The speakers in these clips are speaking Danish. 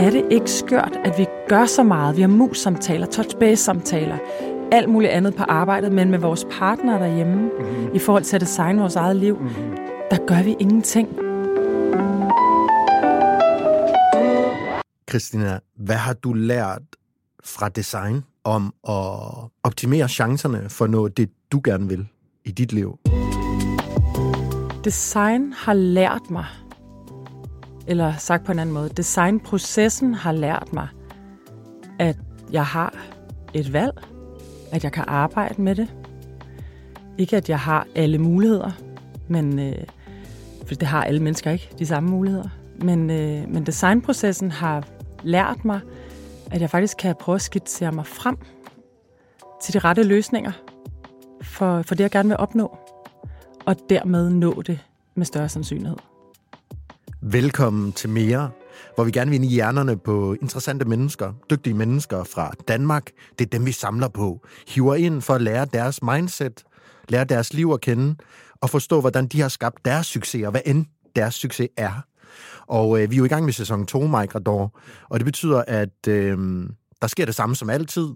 Er det ikke skørt, at vi gør så meget? Vi har mus-samtaler, touch-base-samtaler, alt muligt andet på arbejdet, men med vores partner derhjemme, mm-hmm. i forhold til at designe vores eget liv, mm-hmm. der gør vi ingenting. Christina, hvad har du lært fra design om at optimere chancerne for noget det, du gerne vil i dit liv? Design har lært mig, eller sagt på en anden måde, designprocessen har lært mig, at jeg har et valg, at jeg kan arbejde med det. Ikke at jeg har alle muligheder, men øh, for det har alle mennesker ikke, de samme muligheder. Men, øh, men designprocessen har lært mig, at jeg faktisk kan prøve at skitsere mig frem til de rette løsninger for, for det, jeg gerne vil opnå, og dermed nå det med større sandsynlighed. Velkommen til mere, hvor vi gerne vil ind i hjernerne på interessante mennesker, dygtige mennesker fra Danmark. Det er dem, vi samler på. Hiver ind for at lære deres mindset, lære deres liv at kende, og forstå, hvordan de har skabt deres succes, og hvad end deres succes er. Og øh, vi er jo i gang med sæson 2, Mike Rador, og det betyder, at øh, der sker det samme som altid,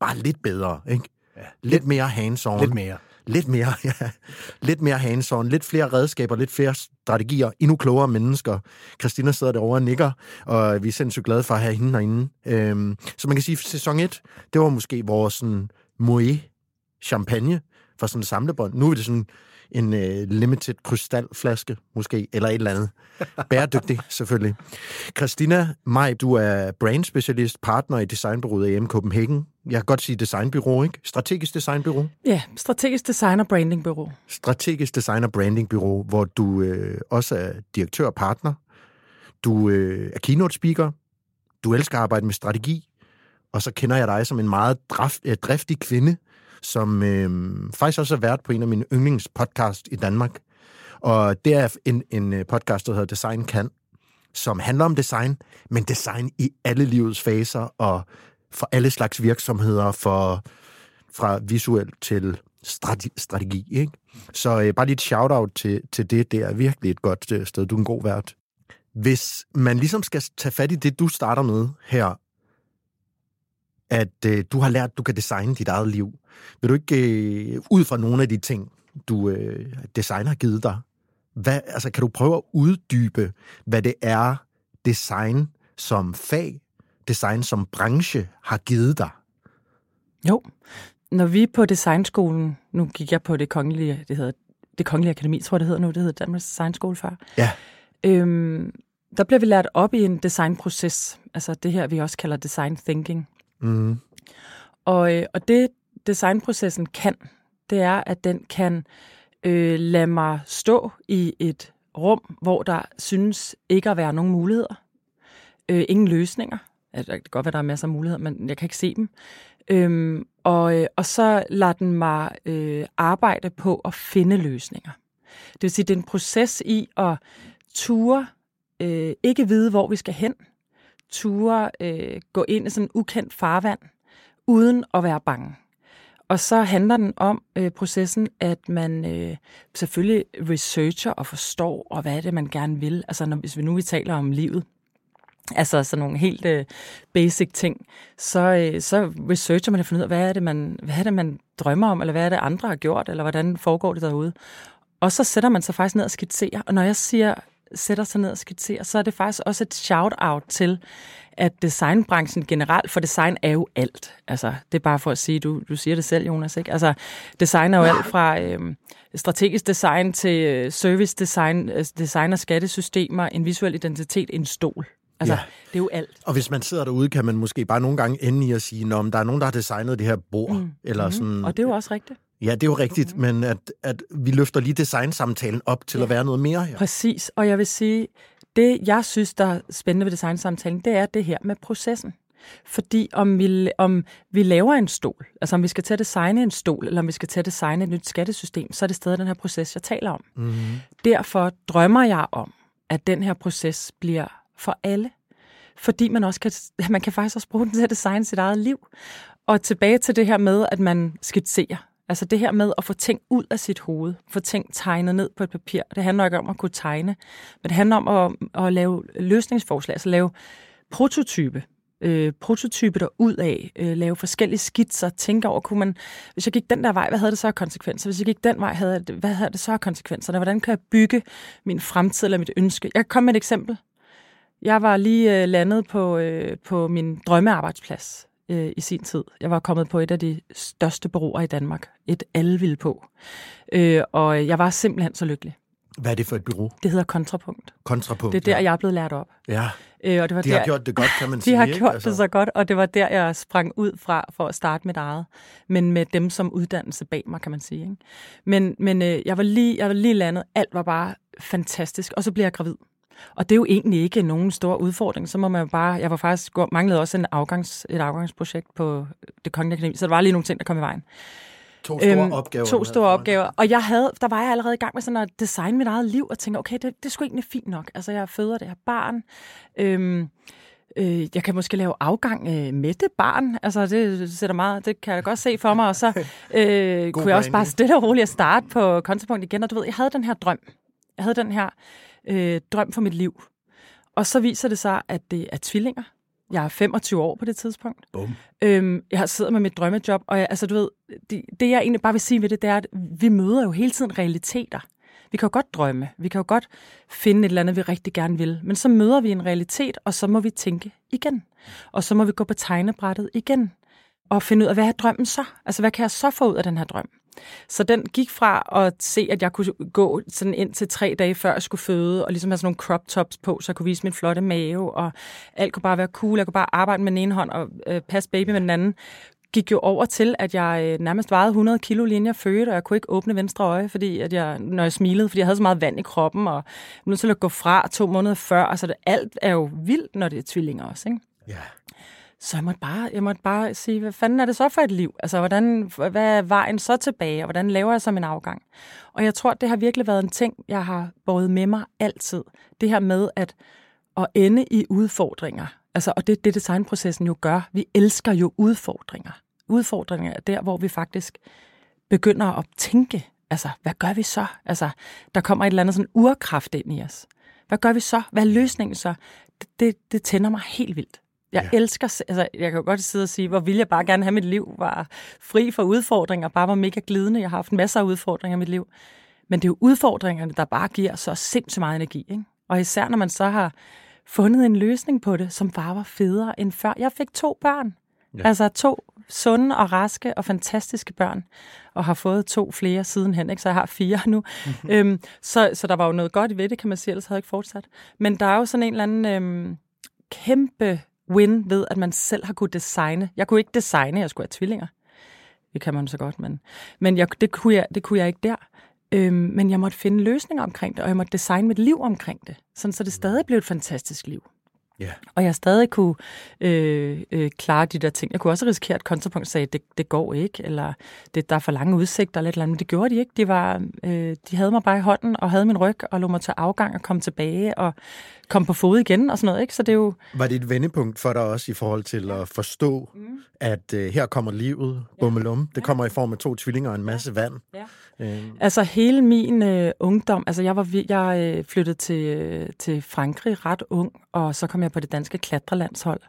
bare lidt bedre, ikke? Ja, lidt, lidt mere hands-on. Lidt mere. Lidt mere, ja. Lidt mere hands-on, lidt flere redskaber, lidt flere strategier, endnu klogere mennesker. Christina sidder derovre og nikker, og vi er sindssygt glade for at have hende herinde. Øhm, så man kan sige, at sæson 1, det var måske vores sådan, moe champagne for sådan en samlebånd. Nu er det sådan en øh, limited krystalflaske, måske, eller et eller andet. Bæredygtig, selvfølgelig. Christina Maj, du er brandspecialist, partner i designbyrået AM Copenhagen. Jeg kan godt sige designbyrå, ikke? Strategisk designbyrå. Ja, strategisk design og brandingbyrå. Strategisk design og brandingbyrå, hvor du øh, også er direktør og partner. Du øh, er keynote speaker. Du elsker at arbejde med strategi. Og så kender jeg dig som en meget draf, øh, driftig kvinde, som øh, faktisk også er vært på en af mine yndlingspodcast i Danmark. Og det er en, en øh, podcast, der hedder Design Kan, som handler om design, men design i alle livets faser og for alle slags virksomheder, for, fra visuelt til strategi. strategi ikke? Så øh, bare lige et shout-out til, til det. Det er virkelig et godt øh, sted. Du er en god vært. Hvis man ligesom skal tage fat i det, du starter med her, at øh, du har lært, at du kan designe dit eget liv. Vil du ikke, øh, ud fra nogle af de ting, du øh, designer har givet dig, hvad, altså, kan du prøve at uddybe, hvad det er, design som fag, design som branche har givet dig? Jo. Når vi på designskolen, nu gik jeg på det kongelige, det hedder det kongelige akademi, tror jeg det hedder nu, det hedder Danmarks Designskole før. Ja. Øhm, der bliver vi lært op i en designproces, altså det her, vi også kalder design thinking. Mm. Og, øh, og det designprocessen kan, det er, at den kan øh, lade mig stå i et rum, hvor der synes ikke at være nogen muligheder. Øh, ingen løsninger. Altså, det kan godt være, der er masser af muligheder, men jeg kan ikke se dem. Øhm, og, øh, og så lader den mig øh, arbejde på at finde løsninger. Det vil sige, det er en proces i at ture, øh, ikke vide, hvor vi skal hen, ture øh, gå ind i sådan en ukendt farvand, uden at være bange. Og så handler den om øh, processen, at man øh, selvfølgelig researcher og forstår, og hvad er det, man gerne vil. Altså når, hvis vi nu vi taler om livet, altså sådan nogle helt øh, basic ting, så, øh, så researcher man og finder ud af, hvad er, det, man, hvad er det, man drømmer om, eller hvad er det, andre har gjort, eller hvordan foregår det derude. Og så sætter man sig faktisk ned og skitserer. Og når jeg siger sætter sig ned og skitserer, så er det faktisk også et shout-out til, at designbranchen generelt, for design er jo alt. Altså, det er bare for at sige, du, du siger det selv, Jonas, ikke? Altså, design er jo alt fra øh, strategisk design til øh, service design, øh, design af skattesystemer, en visuel identitet, en stol. Altså, ja. det er jo alt. Og hvis man sidder derude, kan man måske bare nogle gange ende i at sige, Nå, der er nogen, der har designet det her bord. Mm. Eller mm. sådan, og det er jo også rigtigt. Ja, det er jo rigtigt, mm. men at, at vi løfter lige designsamtalen op til ja. at være noget mere her. Præcis, og jeg vil sige, det jeg synes, der er spændende ved designsamtalen, det er det her med processen. Fordi om vi, om vi laver en stol, altså om vi skal til at designe en stol, eller om vi skal til at designe et nyt skattesystem, så er det stadig den her proces, jeg taler om. Mm. Derfor drømmer jeg om, at den her proces bliver for alle. Fordi man også kan, man kan faktisk også bruge den til at designe sit eget liv. Og tilbage til det her med, at man skitserer. Altså det her med at få ting ud af sit hoved, få ting tegnet ned på et papir. Det handler ikke om at kunne tegne, men det handler om at, at lave løsningsforslag, altså lave prototype. Øh, prototype der ud af, øh, lave forskellige skitser, tænke over, kunne man, hvis jeg gik den der vej, hvad havde det så af konsekvenser? Hvis jeg gik den vej, havde det, hvad havde det så af konsekvenser? Hvordan kan jeg bygge min fremtid eller mit ønske? Jeg kan komme med et eksempel. Jeg var lige øh, landet på, øh, på min drømmearbejdsplads øh, i sin tid. Jeg var kommet på et af de største bureauer i Danmark. Et alle ville på. Øh, og jeg var simpelthen så lykkelig. Hvad er det for et bureau? Det hedder Kontrapunkt. Kontrapunkt, Det er der, ja. jeg er blevet lært op. Ja, øh, og det var de der, har gjort det godt, kan man de sige. har ikke? gjort altså. det så godt, og det var der, jeg sprang ud fra for at starte mit eget. Men med dem som uddannelse bag mig, kan man sige. Ikke? Men, men øh, jeg, var lige, jeg var lige landet. Alt var bare fantastisk. Og så blev jeg gravid. Og det er jo egentlig ikke nogen stor udfordring. Så må man jo bare... Jeg var faktisk manglede også en afgangs, et afgangsprojekt på det kongelige akademi, så der var lige nogle ting, der kom i vejen. To store øhm, opgaver. To store opgaver. Og jeg havde, der var jeg allerede i gang med sådan at designe mit eget liv, og tænke, okay, det, det sgu egentlig fint nok. Altså, jeg føder det her barn. Øhm, øh, jeg kan måske lave afgang øh, med det barn. Altså, det sætter meget, det kan jeg godt se for mig. Og så øh, kunne jeg også bare stille og roligt at starte på kontapunkt igen. Og du ved, jeg havde den her drøm. Jeg havde den her øh, drøm for mit liv. Og så viser det sig, at det er tvillinger. Jeg er 25 år på det tidspunkt. Bum. Øhm, jeg har siddet med mit drømmejob, og jeg, altså, du ved, det, det jeg egentlig bare vil sige ved det, det er, at vi møder jo hele tiden realiteter. Vi kan jo godt drømme, vi kan jo godt finde et eller andet, vi rigtig gerne vil, men så møder vi en realitet, og så må vi tænke igen. Og så må vi gå på tegnebrættet igen, og finde ud af, hvad er drømmen så? Altså, hvad kan jeg så få ud af den her drøm? Så den gik fra at se, at jeg kunne gå sådan ind til tre dage før jeg skulle føde, og ligesom have sådan nogle crop tops på, så jeg kunne vise min flotte mave, og alt kunne bare være cool. Jeg kunne bare arbejde med den ene hånd og øh, passe baby med den anden gik jo over til, at jeg øh, nærmest vejede 100 kilo lige jeg fødte, og jeg kunne ikke åbne venstre øje, fordi at jeg, når jeg smilede, fordi jeg havde så meget vand i kroppen, og jeg nødt til at gå fra to måneder før. Altså, det, alt er jo vildt, når det er tvillinger også, ikke? Ja. Så jeg måtte, bare, jeg måtte bare sige, hvad fanden er det så for et liv? Altså, hvordan, hvad er vejen så tilbage, og hvordan laver jeg så min afgang? Og jeg tror, det har virkelig været en ting, jeg har båret med mig altid. Det her med at, at ende i udfordringer. Altså, og det er det, designprocessen jo gør. Vi elsker jo udfordringer. Udfordringer er der, hvor vi faktisk begynder at tænke, altså, hvad gør vi så? Altså, der kommer et eller andet sådan urkraft ind i os. Hvad gør vi så? Hvad er løsningen så? Det, det, det tænder mig helt vildt. Jeg ja. elsker, altså jeg kan jo godt sidde og sige, hvor vil jeg bare gerne have mit liv var fri for udfordringer, bare var mega glidende. Jeg har haft masser af udfordringer i mit liv. Men det er jo udfordringerne, der bare giver så sindssygt meget energi. Ikke? Og især når man så har fundet en løsning på det, som bare var federe end før. Jeg fik to børn. Ja. Altså to sunde og raske og fantastiske børn, og har fået to flere sidenhen, ikke? så jeg har fire nu. Mm-hmm. Øhm, så, så der var jo noget godt ved det, kan man sige, ellers havde jeg ikke fortsat. Men der er jo sådan en eller anden øhm, kæmpe win ved, at man selv har kunne designe. Jeg kunne ikke designe, jeg skulle have tvillinger. Det kan man så godt, men, men jeg, det, kunne jeg, det kunne jeg ikke der. Øhm, men jeg måtte finde løsninger omkring det, og jeg måtte designe mit liv omkring det, sådan så det stadig blev et fantastisk liv. Yeah. Og jeg stadig kunne øh, øh, klare de der ting. Jeg kunne også risikere, at kontrapunkt sagde, det, det går ikke, eller det, der er for lange udsigter, eller, eller andet. men det gjorde de ikke. De, var, øh, de havde mig bare i hånden, og havde min ryg, og lå mig til afgang og komme tilbage, og komme på fod igen, og sådan noget. Ikke? Så det er jo... Var det et vendepunkt for dig også, i forhold til at forstå, mm. at øh, her kommer livet, bummelum. Det kommer i form af to tvillinger og en masse vand. Ja. Øhm. Altså hele min øh, ungdom, altså jeg var jeg øh, flyttede til, øh, til Frankrig ret ung, og så kom jeg med på det danske klatrelandshold.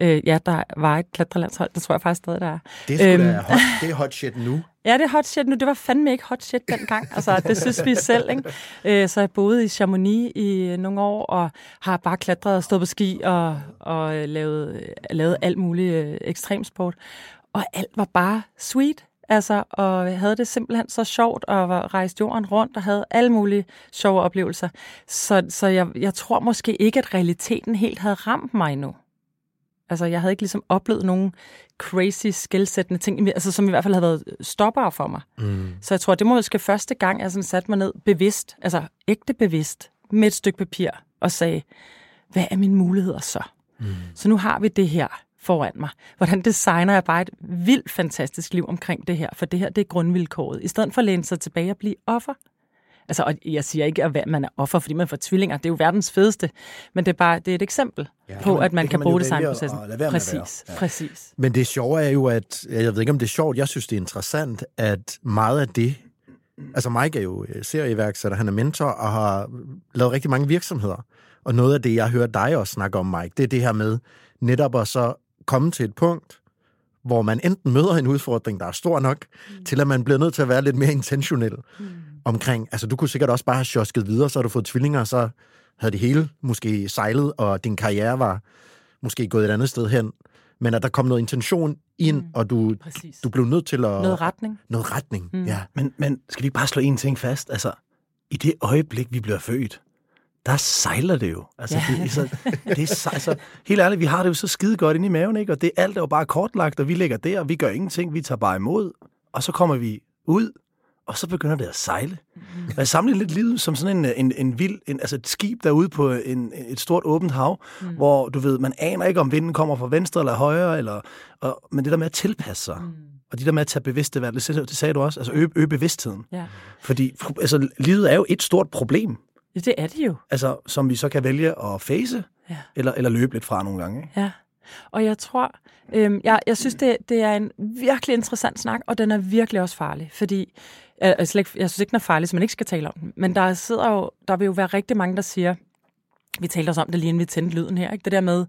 Øh, ja, der var et klatrelandshold, det tror jeg faktisk stadig, der er. Det er, Øhm. hot, det er hot shit nu. Ja, det er hot shit nu. Det var fandme ikke hot shit dengang. Altså, det synes vi selv, ikke? Øh, Så jeg boede i Chamonix i nogle år, og har bare klatret og stået på ski og, og øh, lavet, lavet alt muligt øh, ekstremsport. Og alt var bare sweet. Altså, og havde det simpelthen så sjovt, og var rejst jorden rundt og havde alle mulige sjove oplevelser. Så, så jeg, jeg tror måske ikke, at realiteten helt havde ramt mig endnu. Altså, jeg havde ikke ligesom oplevet nogen crazy, skældsættende ting, altså, som i hvert fald havde været stoppere for mig. Mm. Så jeg tror, det må måske første gang, jeg sådan satte mig ned bevidst, altså ægte bevidst, med et stykke papir og sagde, hvad er mine muligheder så? Mm. Så nu har vi det her foran mig. Hvordan designer jeg bare et vildt fantastisk liv omkring det her? For det her, det er grundvilkåret. I stedet for at læne sig tilbage og blive offer. Altså, og jeg siger ikke, at man er offer, fordi man får tvillinger. Det er jo verdens fedeste. Men det er bare det er et eksempel ja, på, at man det kan kan bruge designprocessen. Præcis, Ja. præcis. Men det sjove er jo, at jeg ved ikke, om det er sjovt, jeg synes, det er interessant, at meget af det, altså Mike er jo øh, serieværksætter, han er mentor og har lavet rigtig mange virksomheder. Og noget af det, jeg hører dig også snakke om, Mike, det er det her med netop at så komme til et punkt, hvor man enten møder en udfordring, der er stor nok, mm. til at man bliver nødt til at være lidt mere intentionel mm. omkring, altså du kunne sikkert også bare have sjosket videre, så har du fået tvillinger, og så havde det hele måske sejlet, og din karriere var måske gået et andet sted hen, men at der kom noget intention ind, mm. og du, Præcis. du blev nødt til at... Noget retning. Noget retning, mm. ja. Men, men skal vi ikke bare slå en ting fast? Altså, i det øjeblik, vi bliver født, der sejler det jo. Altså, Ja. det, så, det er, så- altså, helt ærligt, vi har det jo så skide godt inde i maven, ikke? Og det alt er jo bare kortlagt, og vi ligger der, og vi gør ingenting, vi tager bare imod. Og så kommer vi ud, og så begynder det at sejle. Og jeg sammenligner lidt livet som sådan en, en, en vild, en, altså et skib derude på en, et stort åbent hav, mm. hvor du ved, man aner ikke, om vinden kommer fra venstre eller højre, eller, og, men det der med at tilpasse sig, mm. og det der med at tage bevidste valg, det, det sagde du også, altså øge, øge bevidstheden. Ja. Fordi altså, livet er jo et stort problem, ja, det er det jo. altså, som vi så kan vælge at face, Ja. eller, eller løbe lidt fra nogle gange. Ikke? Ja, og jeg tror, øhm, jeg, jeg synes, det, det er en virkelig interessant snak, og den er virkelig også farlig, fordi jeg, jeg, slet jeg synes ikke, den er farlig, så man ikke skal tale om den. Men der sidder jo, der vil jo være rigtig mange, der siger, vi talte også om det lige inden vi tændte lyden her, ikke? det der med,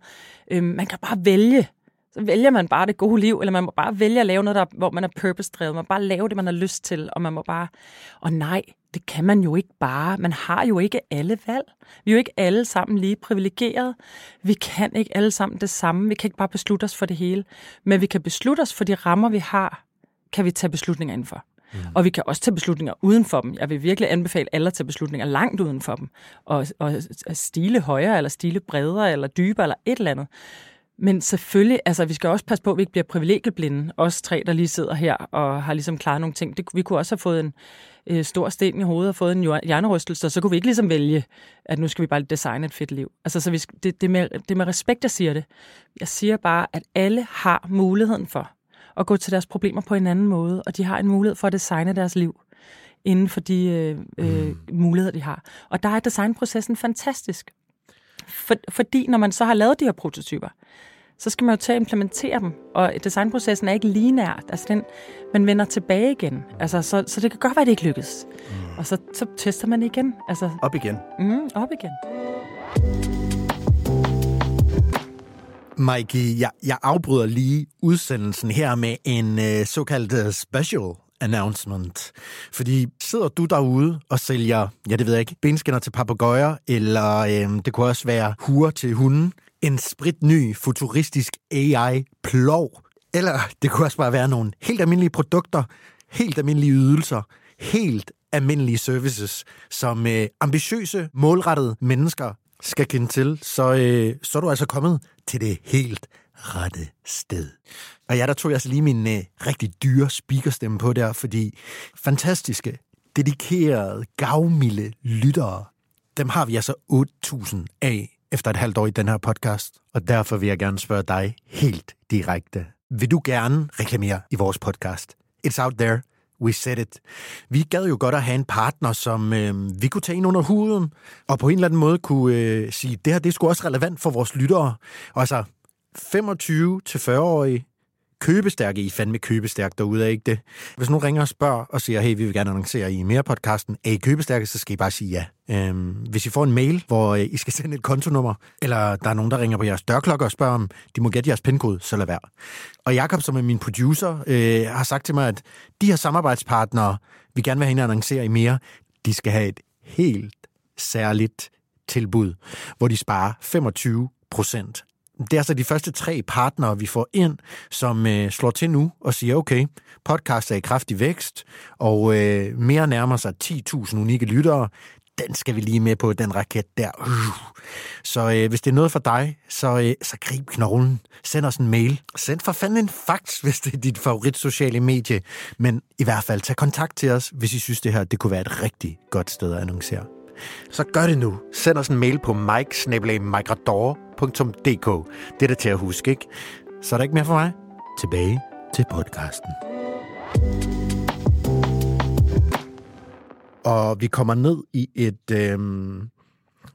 øhm, man kan bare vælge, så vælger man bare det gode liv, eller man må bare vælge at lave noget, der, hvor man er purpose-drevet. Man må bare lave det, man har lyst til, og man må bare... Og nej, det kan man jo ikke bare. Man har jo ikke alle valg. Vi er jo ikke alle sammen lige privilegerede. Vi kan ikke alle sammen det samme. Vi kan ikke bare beslutte os for det hele. Men vi kan beslutte os for de rammer, vi har, kan vi tage beslutninger indenfor. Mm. Og vi kan også tage beslutninger uden for dem. Jeg vil virkelig anbefale alle at tage beslutninger langt uden for dem. Og, og stile højere, eller stile bredere, eller dybere, eller et eller andet. Men selvfølgelig, altså vi skal også passe på, at vi ikke bliver privilegieblinde. Os tre, der lige sidder her og har ligesom klaret nogle ting. Det, vi kunne også have fået en øh, stor sten i hovedet og fået en hjernerystelse, så kunne vi ikke ligesom vælge, at nu skal vi bare designe et fedt liv. Altså så vi, det, det, med, det med respekt, jeg siger det. Jeg siger bare, at alle har muligheden for at gå til deres problemer på en anden måde, og de har en mulighed for at designe deres liv inden for de øh, øh, muligheder, de har. Og der er designprocessen fantastisk. For, fordi når man så har lavet de her prototyper, så skal man jo til at implementere dem. Og designprocessen er ikke linært. Altså den, man vender tilbage igen. Altså, så, så det kan godt være, at det ikke lykkes. Mm. Og så, så tester man igen. Altså, Op igen. mm, op igen. Mikey, jeg, jeg afbryder lige udsendelsen her med en øh, såkaldt øh, special announcement. Fordi sidder du derude og sælger, ja det ved jeg ikke, benskinner til papegøjer, eller øh, det kunne også være huer til hunden, en spritny futuristisk AI-plov, eller det kunne også bare være nogle helt almindelige produkter, helt almindelige ydelser, helt almindelige services, som øh, ambitiøse, målrettede mennesker skal kende til, så, øh, så er du altså kommet til det helt rette sted. Og ja, der tog jeg altså lige min øh, rigtig dyre speakerstemme på der, fordi fantastiske, dedikerede, gavmilde lyttere, dem har vi altså 8.000 af efter et halvt år i den her podcast. Og derfor vil jeg gerne spørge dig helt direkte. Vil du gerne reklamere i vores podcast? It's out there. We said it. Vi gad jo godt at have en partner, som øh, vi kunne tage ind under huden, og på en eller anden måde kunne øh, sige, det her det er sgu også relevant for vores lyttere. Og altså, 25-40-årige købestærke. I er fandme købestærk derude, er ikke det? Hvis nogen ringer og spørger og siger, hey, vi vil gerne annoncere i mere podcasten, er I købestærke, så skal I bare sige ja. Øhm, hvis I får en mail, hvor øh, I skal sende et kontonummer, eller der er nogen, der ringer på jeres dørklokke og spørger, om de må gætte jeres pindkode, så lad være. Og Jakob, som er min producer, øh, har sagt til mig, at de her samarbejdspartnere, vi gerne vil have hende annoncere i mere, de skal have et helt særligt tilbud, hvor de sparer 25 procent det er så de første tre partnere, vi får ind, som øh, slår til nu og siger, okay, podcast er i kraftig vækst, og øh, mere nærmer sig 10.000 unikke lyttere. Den skal vi lige med på, den raket der. Så øh, hvis det er noget for dig, så, øh, så grib knoglen. Send os en mail. Send for fanden en fax, hvis det er dit favorit sociale medie. Men i hvert fald, tag kontakt til os, hvis I synes, det her det kunne være et rigtig godt sted at annoncere. Så gør det nu. Send os en mail på mike www.dk. Det er der til at huske, ikke? Så er der ikke mere for mig. Tilbage til podcasten. Og vi kommer ned i et, øh,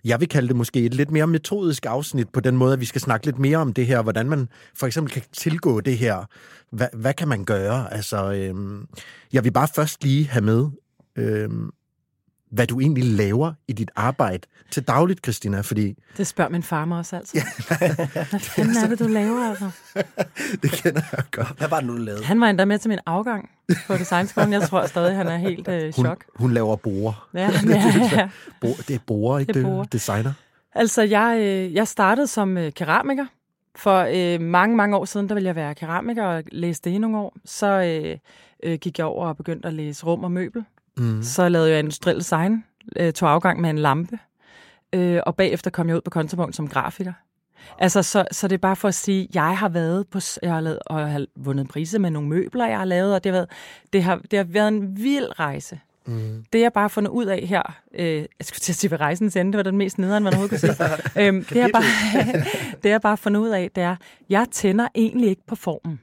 jeg vil kalde det måske et lidt mere metodisk afsnit på den måde, at vi skal snakke lidt mere om det her, hvordan man for eksempel kan tilgå det her. Hvad, hvad kan man gøre? Altså, øh, jeg vil bare først lige have med, øh, hvad du egentlig laver i dit arbejde til dagligt, Christina, fordi... Det spørger min far mig også altid. hvad fanden er det, du laver, altså? det kender jeg godt. Hvad var det nu, du lavede? Han var endda med til min afgang på designskolen. Jeg tror stadig, han er helt øh, chok. Hun, hun laver borer. Ja, ja, ja. det er borer, ikke det? Er borer. Designer. Altså, jeg, øh, jeg startede som øh, keramiker. For øh, mange, mange år siden, der ville jeg være keramiker og læste det i nogle år. Så øh, øh, gik jeg over og begyndte at læse rum og møbel Mm. Så lavede jeg industriel design, øh, tog afgang med en lampe, øh, og bagefter kom jeg ud på kontopunkt som grafiker. Altså, så, så det er bare for at sige, jeg har været på, jeg har lavet, og jeg har vundet priser med nogle møbler, jeg har lavet, og det har været, det har, det har været en vild rejse. Mm. Det jeg bare fundet ud af her, øh, jeg skulle til at sige ved rejsens ende, det var den mest nederen, man overhovedet kunne sige. øhm, det, jeg bare, det jeg bare fundet ud af, det er, jeg tænder egentlig ikke på formen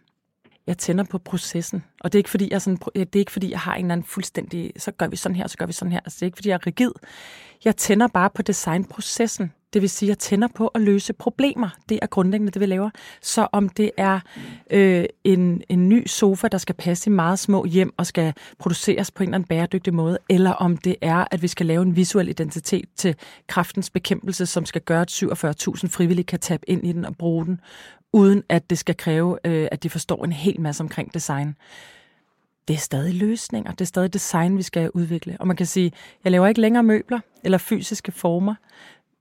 jeg tænder på processen. Og det er ikke fordi, jeg, sådan, øh, det er ikke fordi, jeg har en eller anden fuldstændig, så gør vi sådan her, så gør vi sådan her. Altså, det er ikke fordi, jeg er rigid. Jeg tænder bare på designprocessen. Det vil sige, at jeg tænder på at løse problemer. Det er grundlæggende det, vi laver. Så om det er øh, en, en ny sofa, der skal passe i meget små hjem og skal produceres på en eller anden bæredygtig måde, eller om det er, at vi skal lave en visuel identitet til kraftens bekæmpelse, som skal gøre, at 47.000 frivillige kan tabe ind i den og bruge den, uden at det skal kræve, øh, at de forstår en hel masse omkring design. Det er stadig løsninger, det er stadig design, vi skal udvikle. Og man kan sige, jeg laver ikke længere møbler eller fysiske former.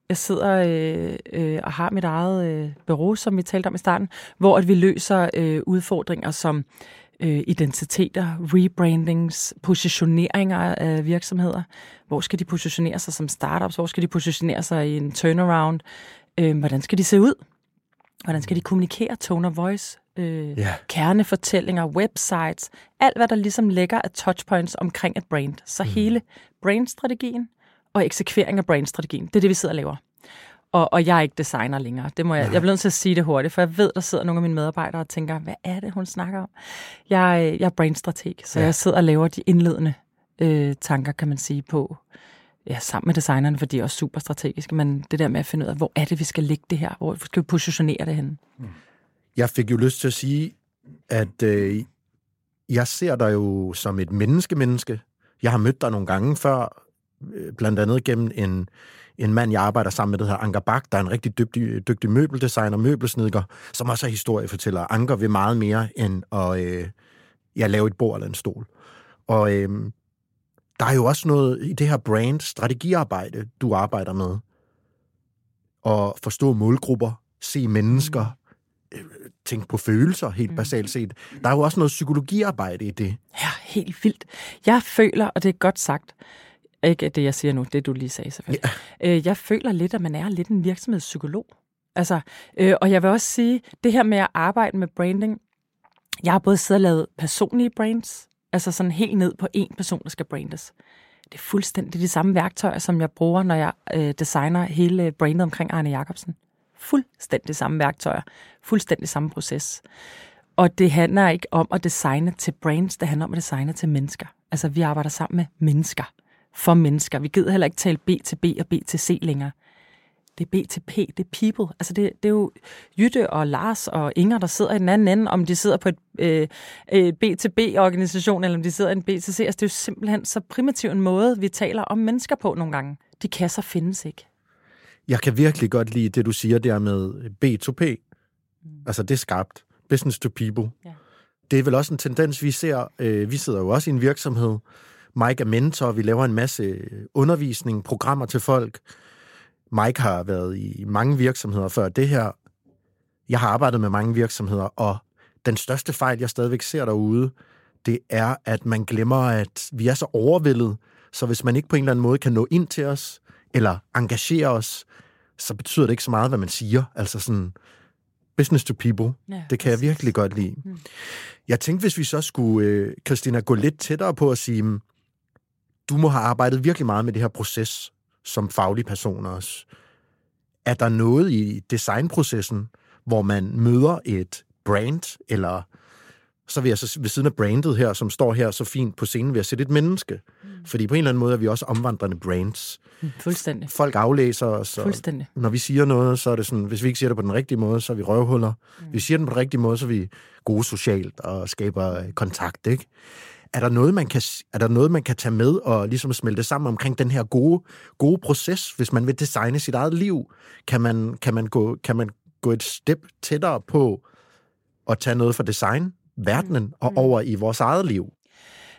Jeg sidder øh, øh, og har mit eget øh, bureau, som vi talte om i starten, hvor at vi løser øh, udfordringer som øh, identiteter, rebrandings, positioneringer af virksomheder. Hvor skal de positionere sig som startups? Hvor skal de positionere sig i en turnaround? Øh, hvordan skal de se ud? Hvordan skal de kommunikere? Tone of voice, øh, yeah. kernefortællinger, websites, alt hvad der ligesom lægger af touchpoints omkring et brand. Så mm. hele brandstrategien og eksekvering af brandstrategien, det er det, vi sidder og laver. Og, og jeg er ikke designer længere. Det må jeg, jeg bliver nødt til at sige det hurtigt, for jeg ved, der sidder nogle af mine medarbejdere og tænker, hvad er det, hun snakker om? Jeg, jeg er brandstrateg, så ja. jeg sidder og laver de indledende øh, tanker, kan man sige, på, ja, sammen med designerne, for de er også super strategiske, men det der med at finde ud af, hvor er det, vi skal lægge det her? Hvor skal vi positionere det henne? Mm. Jeg fik jo lyst til at sige, at øh, jeg ser dig jo som et menneske-menneske. Jeg har mødt dig nogle gange før, øh, blandt andet gennem en, en mand, jeg arbejder sammen med, der hedder Anker Bak, der er en rigtig dygtig, dygtig møbeldesigner, møbelsnedker, som også er historiefortæller. Anker vil meget mere end at øh, ja, lave et bord eller en stol. Og øh, der er jo også noget i det her brand strategiarbejde, du arbejder med. Og forstå målgrupper, se mennesker, mm. tænke på følelser, helt mm. basalt set. Der er jo også noget psykologiarbejde i det. Ja, helt vildt. Jeg føler, og det er godt sagt, ikke det, jeg siger nu, det du lige sagde selvfølgelig. Ja. Øh, jeg føler lidt, at man er lidt en virksomhedspsykolog. Altså, øh, og jeg vil også sige, det her med at arbejde med branding, jeg har både siddet og lavet personlige brands, Altså sådan helt ned på en person, der skal brandes. Det er fuldstændig de samme værktøjer, som jeg bruger, når jeg øh, designer hele øh, brandet omkring Arne Jacobsen. Fuldstændig samme værktøjer. Fuldstændig samme proces. Og det handler ikke om at designe til brands, det handler om at designe til mennesker. Altså, vi arbejder sammen med mennesker. For mennesker. Vi gider heller ikke tale B til B og B til C længere. Det er BTP, det er people. Altså det, det er jo Jytte og Lars og Inger, der sidder i den anden ende, om de sidder på et øh, øh, BTB-organisation, eller om de sidder i en BTC. Altså det er jo simpelthen så primitiv en måde, vi taler om mennesker på nogle gange. De kasser findes ikke. Jeg kan virkelig godt lide det, du siger der med B2P. Mm. Altså det er skarpt. Business to people. Ja. Det er vel også en tendens, vi ser. Øh, vi sidder jo også i en virksomhed. Mike er mentor, vi laver en masse undervisning, programmer til folk. Mike har været i mange virksomheder før det her. Jeg har arbejdet med mange virksomheder, og den største fejl, jeg stadigvæk ser derude, det er, at man glemmer, at vi er så overvældet, så hvis man ikke på en eller anden måde kan nå ind til os, eller engagere os, så betyder det ikke så meget, hvad man siger. Altså sådan, business to people, ja, det kan jeg virkelig godt lide. Mm. Jeg tænkte, hvis vi så skulle, øh, Christina, gå lidt tættere på at sige, du må have arbejdet virkelig meget med det her proces, som faglig person også. Er der noget i designprocessen, hvor man møder et brand, eller så vil jeg så ved siden af brandet her, som står her så fint på scenen, vil jeg sætte et menneske. Mm. Fordi på en eller anden måde er vi også omvandrende brands. Mm, fuldstændig. Folk aflæser os. Fuldstændig. Når vi siger noget, så er det sådan, hvis vi ikke siger det på den rigtige måde, så er vi røvhuller. Mm. Hvis vi siger den på den rigtige måde, så er vi gode socialt og skaber kontakt, ikke? Er der, noget, man kan, er der noget, man kan tage med og ligesom smelte sammen omkring den her gode, gode proces, hvis man vil designe sit eget liv? Kan man, kan man, gå, kan man gå et step tættere på at tage noget fra design, verdenen mm. og over i vores eget liv?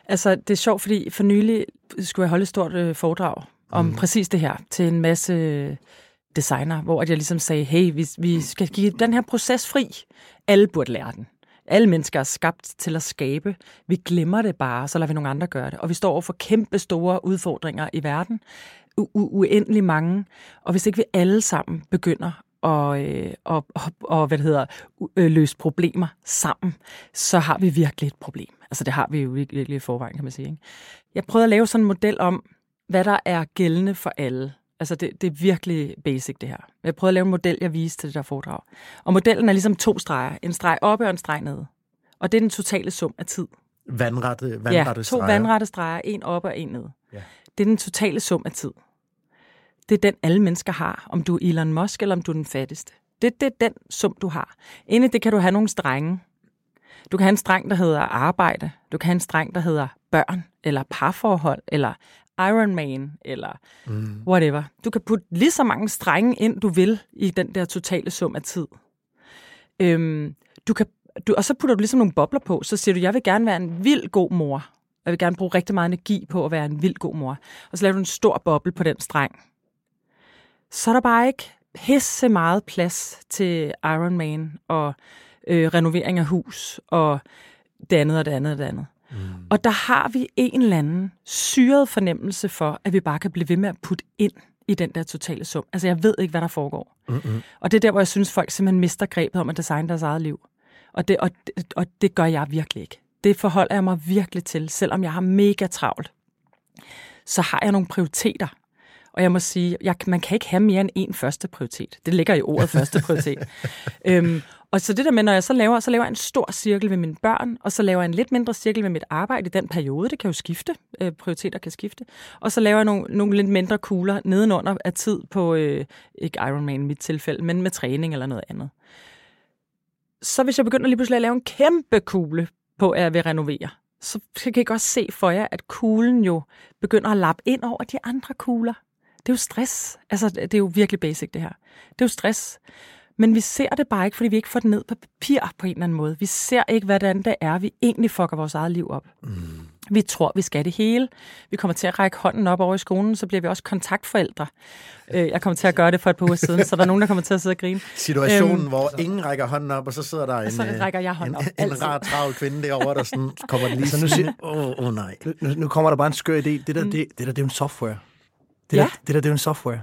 Altså, det er sjovt, fordi for nylig skulle jeg holde et stort øh, foredrag om mm. præcis det her til en masse designer, hvor jeg ligesom sagde, hey, vi, vi skal give den her proces fri. Alle burde lære den. Alle mennesker er skabt til at skabe. Vi glemmer det bare, så lader vi nogle andre gøre det. Og vi står over for kæmpe store udfordringer i verden. U- uendelig mange. Og hvis ikke vi alle sammen begynder og, øh, og, og, og hvad det hedder, øh, løse problemer sammen, så har vi virkelig et problem. Altså det har vi jo virkelig i forvejen, kan man sige. Ikke? Jeg prøvede at lave sådan en model om, hvad der er gældende for alle. Altså det, det er virkelig basic det her. Jeg prøvede at lave en model, jeg viste til det der foredrag. Og modellen er ligesom to streger. En streg oppe og en streg nede. Og det er den totale sum af tid. Vandrette, vandrette ja, to streger. vandrette streger. En oppe og en nede. Ja. Det er den totale sum af tid. Det er den, alle mennesker har, om du er Elon Musk eller om du er den fattigste. Det, det er den sum, du har. Inde det kan du have nogle strenge. Du kan have en streng, der hedder arbejde. Du kan have en streng, der hedder børn, eller parforhold, eller Iron Man, eller mm. whatever. Du kan putte lige så mange strenge ind, du vil, i den der totale sum af tid. Øhm, du kan, du, og så putter du ligesom nogle bobler på, så siger du, jeg vil gerne være en vild god mor. Jeg vil gerne bruge rigtig meget energi på at være en vild god mor. Og så laver du en stor boble på den streng. Så er der bare ikke pisse meget plads til Iron Man og øh, renovering af hus og det andet og det andet og det andet. Mm. Og der har vi en eller anden syret fornemmelse for, at vi bare kan blive ved med at putte ind i den der totale sum. Altså, jeg ved ikke, hvad der foregår. Mm-hmm. Og det er der, hvor jeg synes, folk simpelthen mister grebet om at designe deres eget liv. Og det, og, og det gør jeg virkelig ikke. Det forholder jeg mig virkelig til, selvom jeg har mega travlt. Så har jeg nogle prioriteter. Og jeg må sige, jeg, man kan ikke have mere end én første prioritet. Det ligger i ordet første prioritet. øhm, og så det der med, når jeg så laver, så laver jeg en stor cirkel ved mine børn, og så laver jeg en lidt mindre cirkel ved mit arbejde i den periode. Det kan jo skifte. Øh, prioriteter kan skifte. Og så laver jeg nogle, nogle lidt mindre kugler nedenunder af tid på, øh, ikke Ironman i mit tilfælde, men med træning eller noget andet. Så hvis jeg begynder lige pludselig at lave en kæmpe kugle på, at jeg vil renovere, så kan jeg godt se for jer, at kuglen jo begynder at lappe ind over de andre kugler. Det er jo stress. Altså, det er jo virkelig basic, det her. Det er jo stress. Men vi ser det bare ikke, fordi vi ikke får det ned på papir på en eller anden måde. Vi ser ikke, hvordan det er, vi egentlig fucker vores eget liv op. Mm. Vi tror, vi skal det hele. Vi kommer til at række hånden op over i skolen, så bliver vi også kontaktforældre. Øh, jeg kommer til at gøre det for et par uger siden, så der er nogen, der kommer til at sidde og grine. Situationen, øhm, hvor ingen rækker hånden op, og så sidder der en, så rækker jeg hånden op, en, en rar, travl kvinde derovre, der sådan kommer lige altså, nu siger, åh oh, oh, nej. Nu, nu, kommer der bare en skør idé. Det der, mm. det, det der, det er jo en software. Det, ja. der, det der, det er jo en software,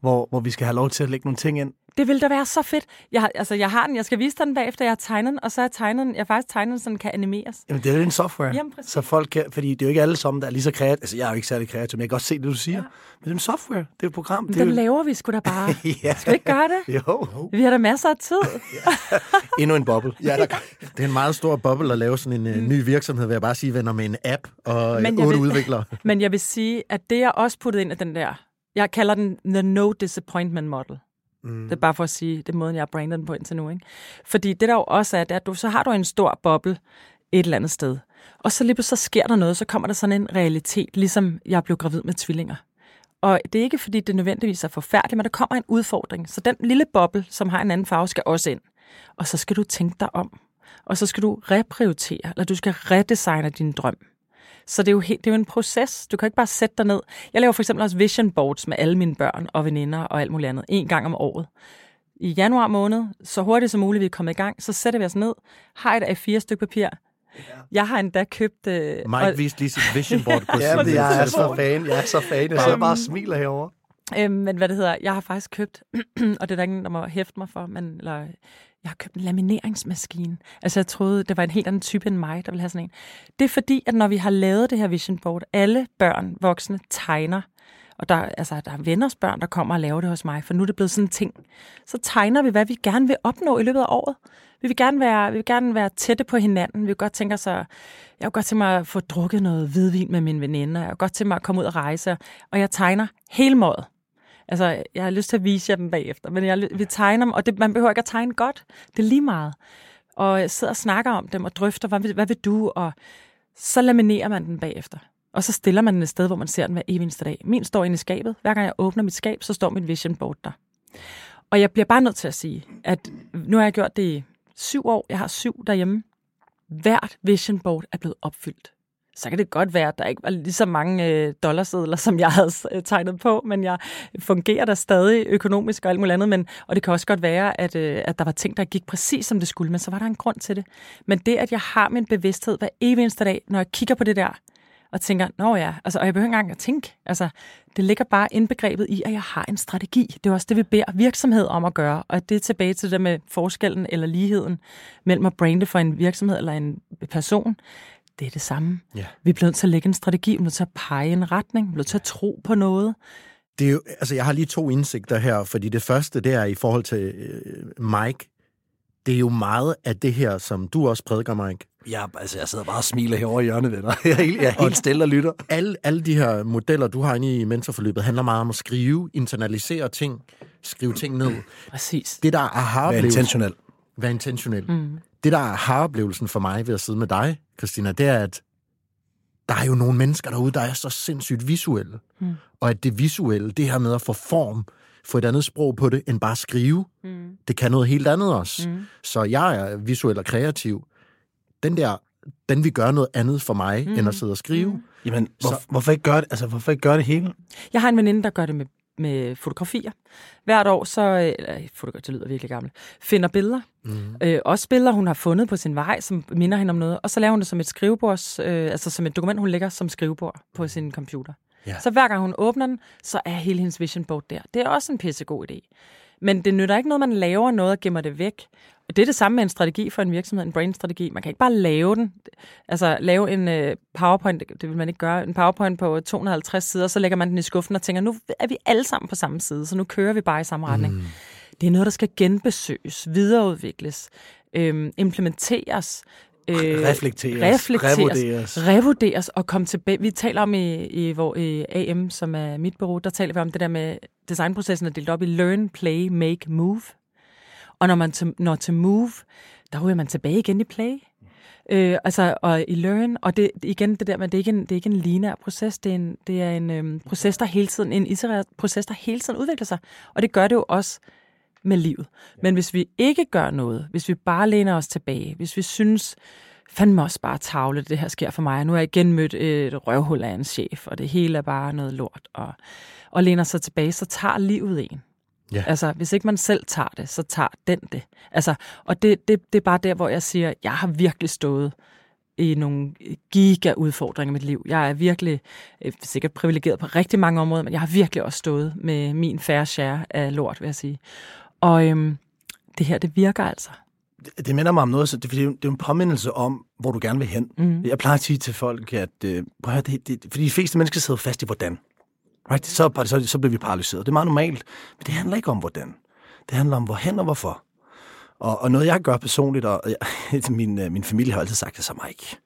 hvor, hvor vi skal have lov til at lægge nogle ting ind, det ville da være så fedt. Jeg, har, altså, jeg har den, jeg skal vise den bagefter, jeg har tegnet den, og så jeg tegnet den, jeg har faktisk tegnet den, så den kan animeres. Jamen, det er jo en software. Jamen, så folk kan, fordi det er jo ikke alle sammen, der er lige så kreative. Altså, jeg er jo ikke særlig kreativ, men jeg kan godt se det, du siger. Ja. Men det er en software, det er et program. Men det den jo... laver vi sgu da bare. ja. Skal vi ikke gøre det? Jo. Vi har da masser af tid. Endnu en boble. Ja, der, det er en meget stor boble at lave sådan en mm. ny virksomhed, vil jeg bare sige, venner med en app og men otte vil, udviklere. Men jeg vil sige, at det jeg også puttede ind i den der, jeg kalder den The No Disappointment Model. Mm. Det er bare for at sige, det er måden, jeg har brandet den på indtil nu. Ikke? Fordi det der jo også er, det er, at du, så har du en stor boble et eller andet sted. Og så lige så sker der noget, så kommer der sådan en realitet, ligesom jeg blev gravid med tvillinger. Og det er ikke, fordi det nødvendigvis er forfærdeligt, men der kommer en udfordring. Så den lille boble, som har en anden farve, skal også ind. Og så skal du tænke dig om. Og så skal du reprioritere, eller du skal redesigne din drøm. Så det er, jo helt, det er jo en proces. Du kan ikke bare sætte dig ned. Jeg laver for eksempel også vision boards med alle mine børn og veninder og alt muligt andet, en gang om året. I januar måned, så hurtigt som muligt vi er kommet i gang, så sætter vi os ned, har et af fire stykker papir, jeg har endda købt... Øh, Mike og... viste lige sit vision board på ja, sin jeg er så fan. Jeg er så fan. Jeg sidder bare smiler herovre. Øhm, men hvad det hedder, jeg har faktisk købt, og det er der ingen, der må hæfte mig for, men eller, jeg har købt en lamineringsmaskine. Altså jeg troede, det var en helt anden type end mig, der ville have sådan en. Det er fordi, at når vi har lavet det her vision board, alle børn, voksne, tegner, og der, altså, der er venners børn, der kommer og laver det hos mig, for nu er det blevet sådan en ting. Så tegner vi, hvad vi gerne vil opnå i løbet af året. Vi vil gerne være, vi vil gerne være tætte på hinanden. Vi vil godt tænke os at, jeg vil godt tænke mig at få drukket noget hvidvin med min veninde. Jeg vil godt tænke mig at komme ud og rejse. Og jeg tegner hele måden. Altså, jeg har lyst til at vise jer dem bagefter, men jeg vil tegne dem, og det, man behøver ikke at tegne godt. Det er lige meget. Og jeg sidder og snakker om dem og drøfter, hvad, hvad vil du? Og så laminerer man den bagefter. Og så stiller man den et sted, hvor man ser den hver eneste dag. Min står inde i skabet. Hver gang jeg åbner mit skab, så står mit vision board der. Og jeg bliver bare nødt til at sige, at nu har jeg gjort det i syv år. Jeg har syv derhjemme. Hvert vision board er blevet opfyldt. Så kan det godt være, at der ikke var lige så mange øh, dollarsedler, som jeg havde øh, tegnet på, men jeg fungerer der stadig økonomisk og alt muligt andet. Men, og det kan også godt være, at, øh, at der var ting, der gik præcis som det skulle, men så var der en grund til det. Men det, at jeg har min bevidsthed hver evig eneste dag, når jeg kigger på det der, og tænker, nå ja, altså, og jeg behøver ikke engang at tænke. Altså, det ligger bare indbegrebet i, at jeg har en strategi. Det er også det, vi beder virksomhed om at gøre. Og det er tilbage til det med forskellen eller ligheden mellem at brande for en virksomhed eller en person. Det er det samme. Ja. Vi bliver nødt til at lægge en strategi, vi er nødt til at pege en retning, vi er nødt til at tro på noget. Det er jo, altså jeg har lige to indsigter her, fordi det første, det er i forhold til øh, Mike. Det er jo meget af det her, som du også prædiker, Mike, Ja, altså jeg sidder bare og smiler herovre i hjørnet, venner. Jeg er helt, jeg er helt stille og lytter. Alle, alle de her modeller, du har inde i mentorforløbet, handler meget om at skrive, internalisere ting, skrive ting ned. Præcis. Det, der er aha Vær intentionel. Vær intentionel. Mm. Det, der er aha-oplevelsen for mig ved at sidde med dig, Christina, det er, at der er jo nogle mennesker derude, der er så sindssygt visuelle. Mm. Og at det visuelle, det her med at få form, få et andet sprog på det, end bare skrive, mm. det kan noget helt andet også. Mm. Så jeg er visuel og kreativ den der, den vil gøre noget andet for mig, mm. end at mhm. sidde og skrive. Mm. Jamen, hvor, så, hvorfor, ikke gøre det, altså, hvorfor ikke gøre det hele? Jeg har en veninde, der gør det med, med fotografier. Hvert år, så, eller fotografi, det lyder virkelig gammelt, finder billeder. Mm. Øh, også billeder, hun har fundet på sin vej, som minder hende om noget. Og så laver hun det som et skrivebords, øh, altså som et dokument, hun lægger som skrivebord på sin computer. Ja. Så hver gang hun åbner den, så er hele hendes vision board der. Det er også en pissegod idé. Men det nytter ikke noget, man laver noget og gemmer det væk. Det er det samme med en strategi for en virksomhed, en brain-strategi. Man kan ikke bare lave den. Altså lave en uh, PowerPoint, det vil man ikke gøre, en PowerPoint på 250 sider, så lægger man den i skuffen og tænker, nu er vi alle sammen på samme side, så nu kører vi bare i samme retning. Mm. Det er noget, der skal genbesøges, videreudvikles, øhm, implementeres, øh, reflekteres, reflekteres, revurderes. revurderes og komme tilbage. Vi taler om i, i, hvor, i AM, som er mit bureau, der taler vi om det der med designprocessen er delt op i learn, play, make, move. Og når man til, når til move, der ryger man tilbage igen i play. Øh, altså, og i learn, og det, igen det der med, det er ikke en, det er ikke en lineær proces, det er en, det er en øhm, proces, der hele tiden, en itereret proces, der hele tiden udvikler sig. Og det gør det jo også med livet. Men hvis vi ikke gør noget, hvis vi bare læner os tilbage, hvis vi synes, fandme også bare tavle, det her sker for mig, nu har jeg igen mødt et røvhul af en chef, og det hele er bare noget lort, og, og læner sig tilbage, så tager livet en. Ja. Altså, hvis ikke man selv tager det, så tager den det. Altså, og det, det, det er bare der, hvor jeg siger, jeg har virkelig stået i nogle giga-udfordringer i mit liv. Jeg er virkelig øh, sikkert privilegeret på rigtig mange områder, men jeg har virkelig også stået med min færre share af lort, vil jeg sige. Og øhm, det her, det virker altså. Det, det minder mig om noget, så det, det, er jo en påmindelse om, hvor du gerne vil hen. Mm. Jeg plejer at sige til folk, at øh, prøv at høre, det, det, fordi de fleste mennesker sidder fast i hvordan. Right? Så, så, så bliver vi paralyseret. Det er meget normalt. Men det handler ikke om hvordan. Det handler om hvorhen og hvorfor. Og, og noget, jeg gør personligt, og jeg, min, øh, min familie har altid sagt det så ikke.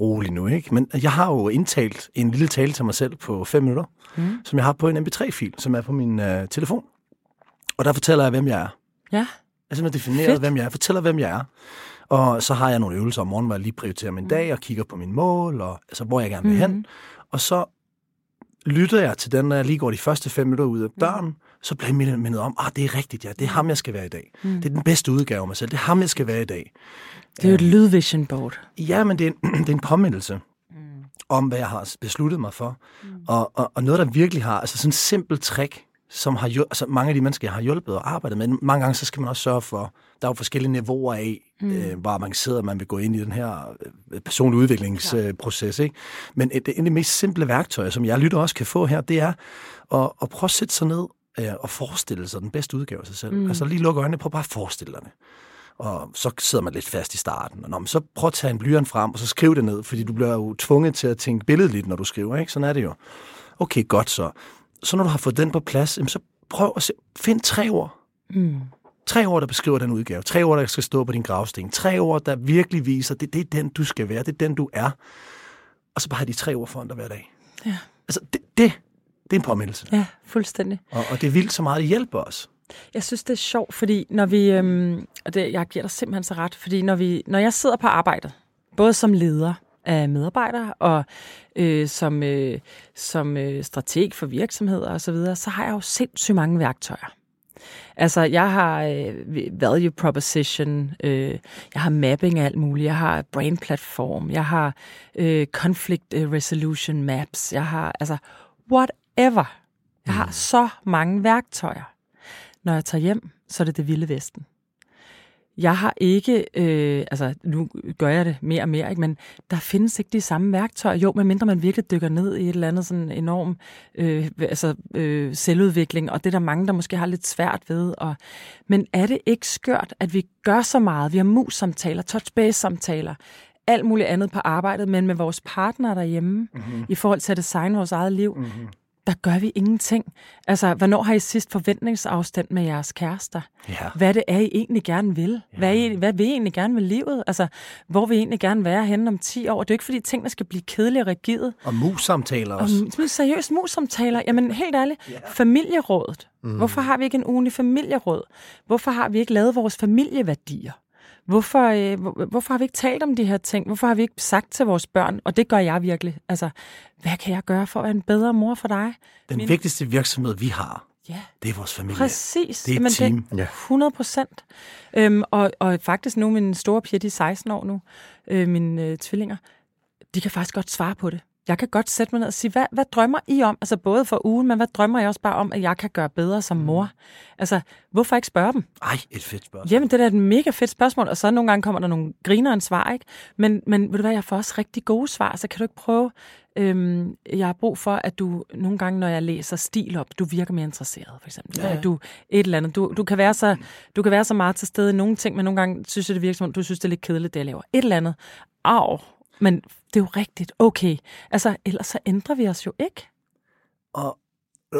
Rolig nu, ikke? Men jeg har jo indtalt en lille tale til mig selv på fem minutter, mm. som jeg har på en mp3-fil, som er på min uh, telefon. Og der fortæller jeg, hvem jeg er. Ja. Jeg simpelthen definerer, Fedt. hvem jeg er. Fortæller, hvem jeg er. Og så har jeg nogle øvelser om morgenen, hvor jeg lige prioriterer min dag og kigger på mine mål, og altså, hvor jeg gerne vil hen. Og så lytter jeg til den, når jeg lige går de første fem minutter ud af døren, så bliver jeg mindet- om, ah, det er rigtigt, ja, det er ham, jeg skal være i dag. Det er den bedste udgave af mig selv. Det er ham, jeg skal være i dag. Det er jo et lydvision board. Ja, men det er en, det er en påmindelse om, hvad jeg har besluttet mig for. Og, og, og noget, der virkelig har, altså sådan en simpel trick, som har altså mange af de mennesker, jeg har hjulpet og arbejdet med, mange gange, så skal man også sørge for, der er jo forskellige niveauer af, mm. øh, hvor avanceret man vil gå ind i den her øh, personlige udviklingsproces. Ikke? Men et, en af de mest simple værktøjer, som jeg lytter også kan få her, det er at, at prøve at sætte sig ned øh, og forestille sig den bedste udgave af sig selv. Mm. Altså lige lukke øjnene på, bare forestille dig det. Og så sidder man lidt fast i starten. Og når man så prøv at tage en blyant frem, og så skriv det ned, fordi du bliver jo tvunget til at tænke billedligt, når du skriver. Ikke? Sådan er det jo. Okay, godt så. Så når du har fået den på plads, jamen, så prøv at se, find tre ord. Mm. Tre ord, der beskriver den udgave. Tre ord, der skal stå på din gravsten. Tre ord, der virkelig viser, det, det er den, du skal være. Det er den, du er. Og så bare have de tre ord foran dig hver dag. Ja. Altså, det, det, det er en påmindelse. Ja, fuldstændig. Og, og det er vildt så meget, det hjælper os. Jeg synes, det er sjovt, fordi når vi... Øhm, og det, jeg giver dig simpelthen så ret, fordi når, vi, når jeg sidder på arbejdet, både som leder af medarbejdere og øh, som, øh, som øh, strateg for virksomheder osv., så, videre, så har jeg jo sindssygt mange værktøjer. Altså, jeg har øh, value proposition, øh, jeg har mapping af alt muligt, jeg har brain platform, jeg har øh, conflict øh, resolution maps, jeg har, altså, whatever. Jeg har så mange værktøjer. Når jeg tager hjem, så er det det vilde vesten. Jeg har ikke, øh, altså nu gør jeg det mere og mere, ikke? men der findes ikke de samme værktøjer. Jo, medmindre man virkelig dykker ned i et eller andet sådan enorm øh, altså, øh, selvudvikling, og det er der mange, der måske har lidt svært ved. Og, men er det ikke skørt, at vi gør så meget? Vi har mus-samtaler, touch-base-samtaler, alt muligt andet på arbejdet, men med vores partner derhjemme, mm-hmm. i forhold til at designe vores eget liv, mm-hmm. Der gør vi ingenting. Altså, hvornår har I sidst forventningsafstand med jeres kærester? Ja. Hvad det er, I egentlig gerne vil? Ja. Hvad, I, hvad vil I egentlig gerne med livet? Altså, hvor vil I egentlig gerne være henne om 10 år? Det er jo ikke, fordi tingene skal blive kedelige og rigide. Og mus-samtaler Og også. m- seriøst mus-samtaler. Jamen, helt ærligt. Yeah. Familierådet. Mm. Hvorfor har vi ikke en ugenlig familieråd? Hvorfor har vi ikke lavet vores familieværdier? Hvorfor, øh, hvor, hvorfor har vi ikke talt om de her ting? Hvorfor har vi ikke sagt til vores børn, og det gør jeg virkelig, altså, hvad kan jeg gøre for at være en bedre mor for dig? Den Min- vigtigste virksomhed, vi har, Ja, det er vores familie. præcis. Det er et Jamen, team. Det, Ja. 100 procent. Øhm, og, og faktisk nu, mine store piger, de er 16 år nu, øh, mine øh, tvillinger, de kan faktisk godt svare på det. Jeg kan godt sætte mig ned og sige, hvad, hvad drømmer I om? Altså både for ugen, men hvad drømmer jeg også bare om, at jeg kan gøre bedre som mor? Altså, hvorfor ikke spørge dem? Ej, et fedt spørgsmål. Jamen, det er da et mega fedt spørgsmål, og så nogle gange kommer der nogle grinerens svar, ikke? Men, men ved du hvad, jeg får også rigtig gode svar, så kan du ikke prøve... Øhm, jeg har brug for, at du nogle gange, når jeg læser stil op, du virker mere interesseret, for eksempel. Ja, ja. Du et eller andet. Du, du, kan være så, du kan være så meget til stede i nogle ting, men nogle gange synes jeg, det virker som om, du synes, det er lidt kedeligt, det jeg laver. Et eller andet. Au, men det er jo rigtigt. Okay. Altså, ellers så ændrer vi os jo ikke. Og,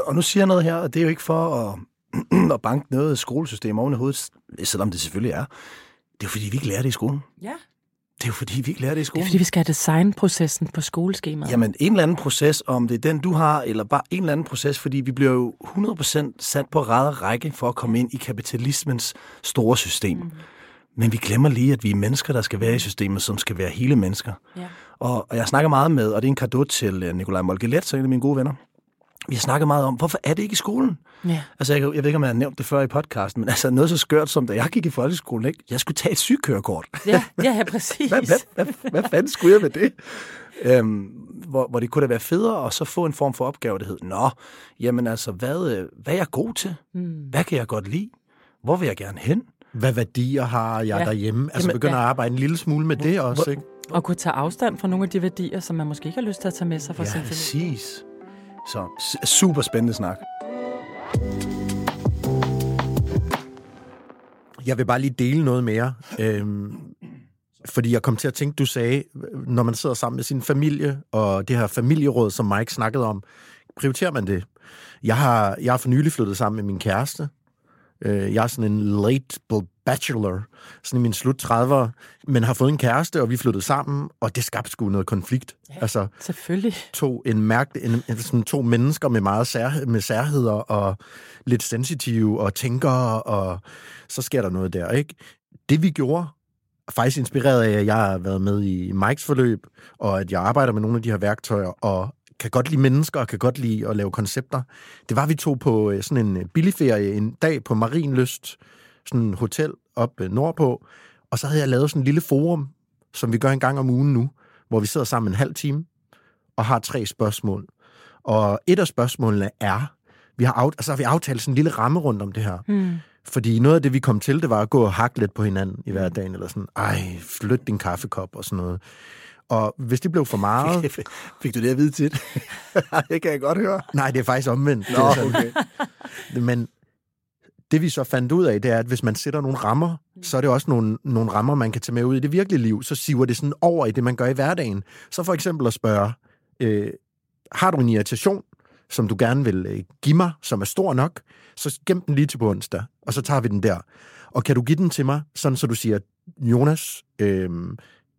og nu siger jeg noget her, og det er jo ikke for at, at banke noget skolesystem oven i hovedet, selvom det selvfølgelig er. Det er jo fordi, vi ikke lærer det i skolen. Ja. Det er jo fordi, vi ikke lærer det i Det skolen. er, fordi vi skal have designprocessen på skoleskemaet. Jamen, en eller anden proces, om det er den, du har, eller bare en eller anden proces, fordi vi bliver jo 100% sat på række for at komme ind i kapitalismens store system. Mm. Men vi glemmer lige, at vi er mennesker, der skal være i systemet, som skal være hele mennesker. Ja. Og, og jeg snakker meget med, og det er en kado til øh, Nikolaj Molgelet, så en af mine gode venner. Vi har snakket meget om, hvorfor er det ikke i skolen? ja. Altså, jeg, jeg ved ikke, om jeg har nævnt det før i podcasten, men altså noget så skørt som, da jeg gik i folkeskolen, ikke? jeg skulle tage et sygekørekort. Ja, ja, ja, præcis. Hvad, hvad, hvad, hvad fanden skulle jeg med det? Øhm, hvor, hvor det kunne da være federe at så få en form for opgave, der hed, Nå, jamen altså, hvad, øh, hvad er jeg god til? Mm. Hvad kan jeg godt lide? Hvor vil jeg gerne hen? Hvad værdier har jeg Ja. derhjemme? Altså Jamen, begynder ja. at arbejde en lille smule med det også, ikke? Og kunne tage afstand fra nogle af de værdier, som man måske ikke har lyst til at tage med sig fra sin Ja, familie. præcis. Så super spændende snak. Jeg vil bare lige dele noget mere. Øhm, fordi jeg kom til at tænke, du sagde, når man sidder sammen med sin familie, og det her familieråd, som Mike snakkede om, prioriterer man det? Jeg har, jeg har for nylig flyttet sammen med min kæreste, Øh, jeg er sådan en late bachelor, sådan i min slut 30'ere, men har fået en kæreste, og vi flyttede sammen, og det skabte sgu noget konflikt. Ja, altså, selvfølgelig. To, en mærke, en, sådan to mennesker med meget sær, med særheder, og lidt sensitive, og tænker, og så sker der noget der, ikke? Det vi gjorde, faktisk inspireret af, at jeg har været med i Mikes forløb, og at jeg arbejder med nogle af de her værktøjer, og kan godt lide mennesker, og kan godt lide at lave koncepter. Det var, vi tog på øh, sådan en billigferie en dag på Marienlyst, sådan en hotel op øh, nordpå, og så havde jeg lavet sådan en lille forum, som vi gør en gang om ugen nu, hvor vi sidder sammen en halv time og har tre spørgsmål. Og et af spørgsmålene er, vi har, af, altså, vi aftalt sådan en lille ramme rundt om det her. Mm. Fordi noget af det, vi kom til, det var at gå og hakke lidt på hinanden i hverdagen, eller sådan, ej, flyt din kaffekop og sådan noget. Og hvis det blev for meget... Fik du det at vide tit? det kan jeg godt høre. Nej, det er faktisk omvendt. Nå, okay. Men det vi så fandt ud af, det er, at hvis man sætter nogle rammer, så er det også nogle, nogle rammer, man kan tage med ud i det virkelige liv. Så siver det sådan over i det, man gør i hverdagen. Så for eksempel at spørge, øh, har du en irritation, som du gerne vil øh, give mig, som er stor nok, så gem den lige til på onsdag, og så tager vi den der. Og kan du give den til mig, sådan så du siger, Jonas, øh,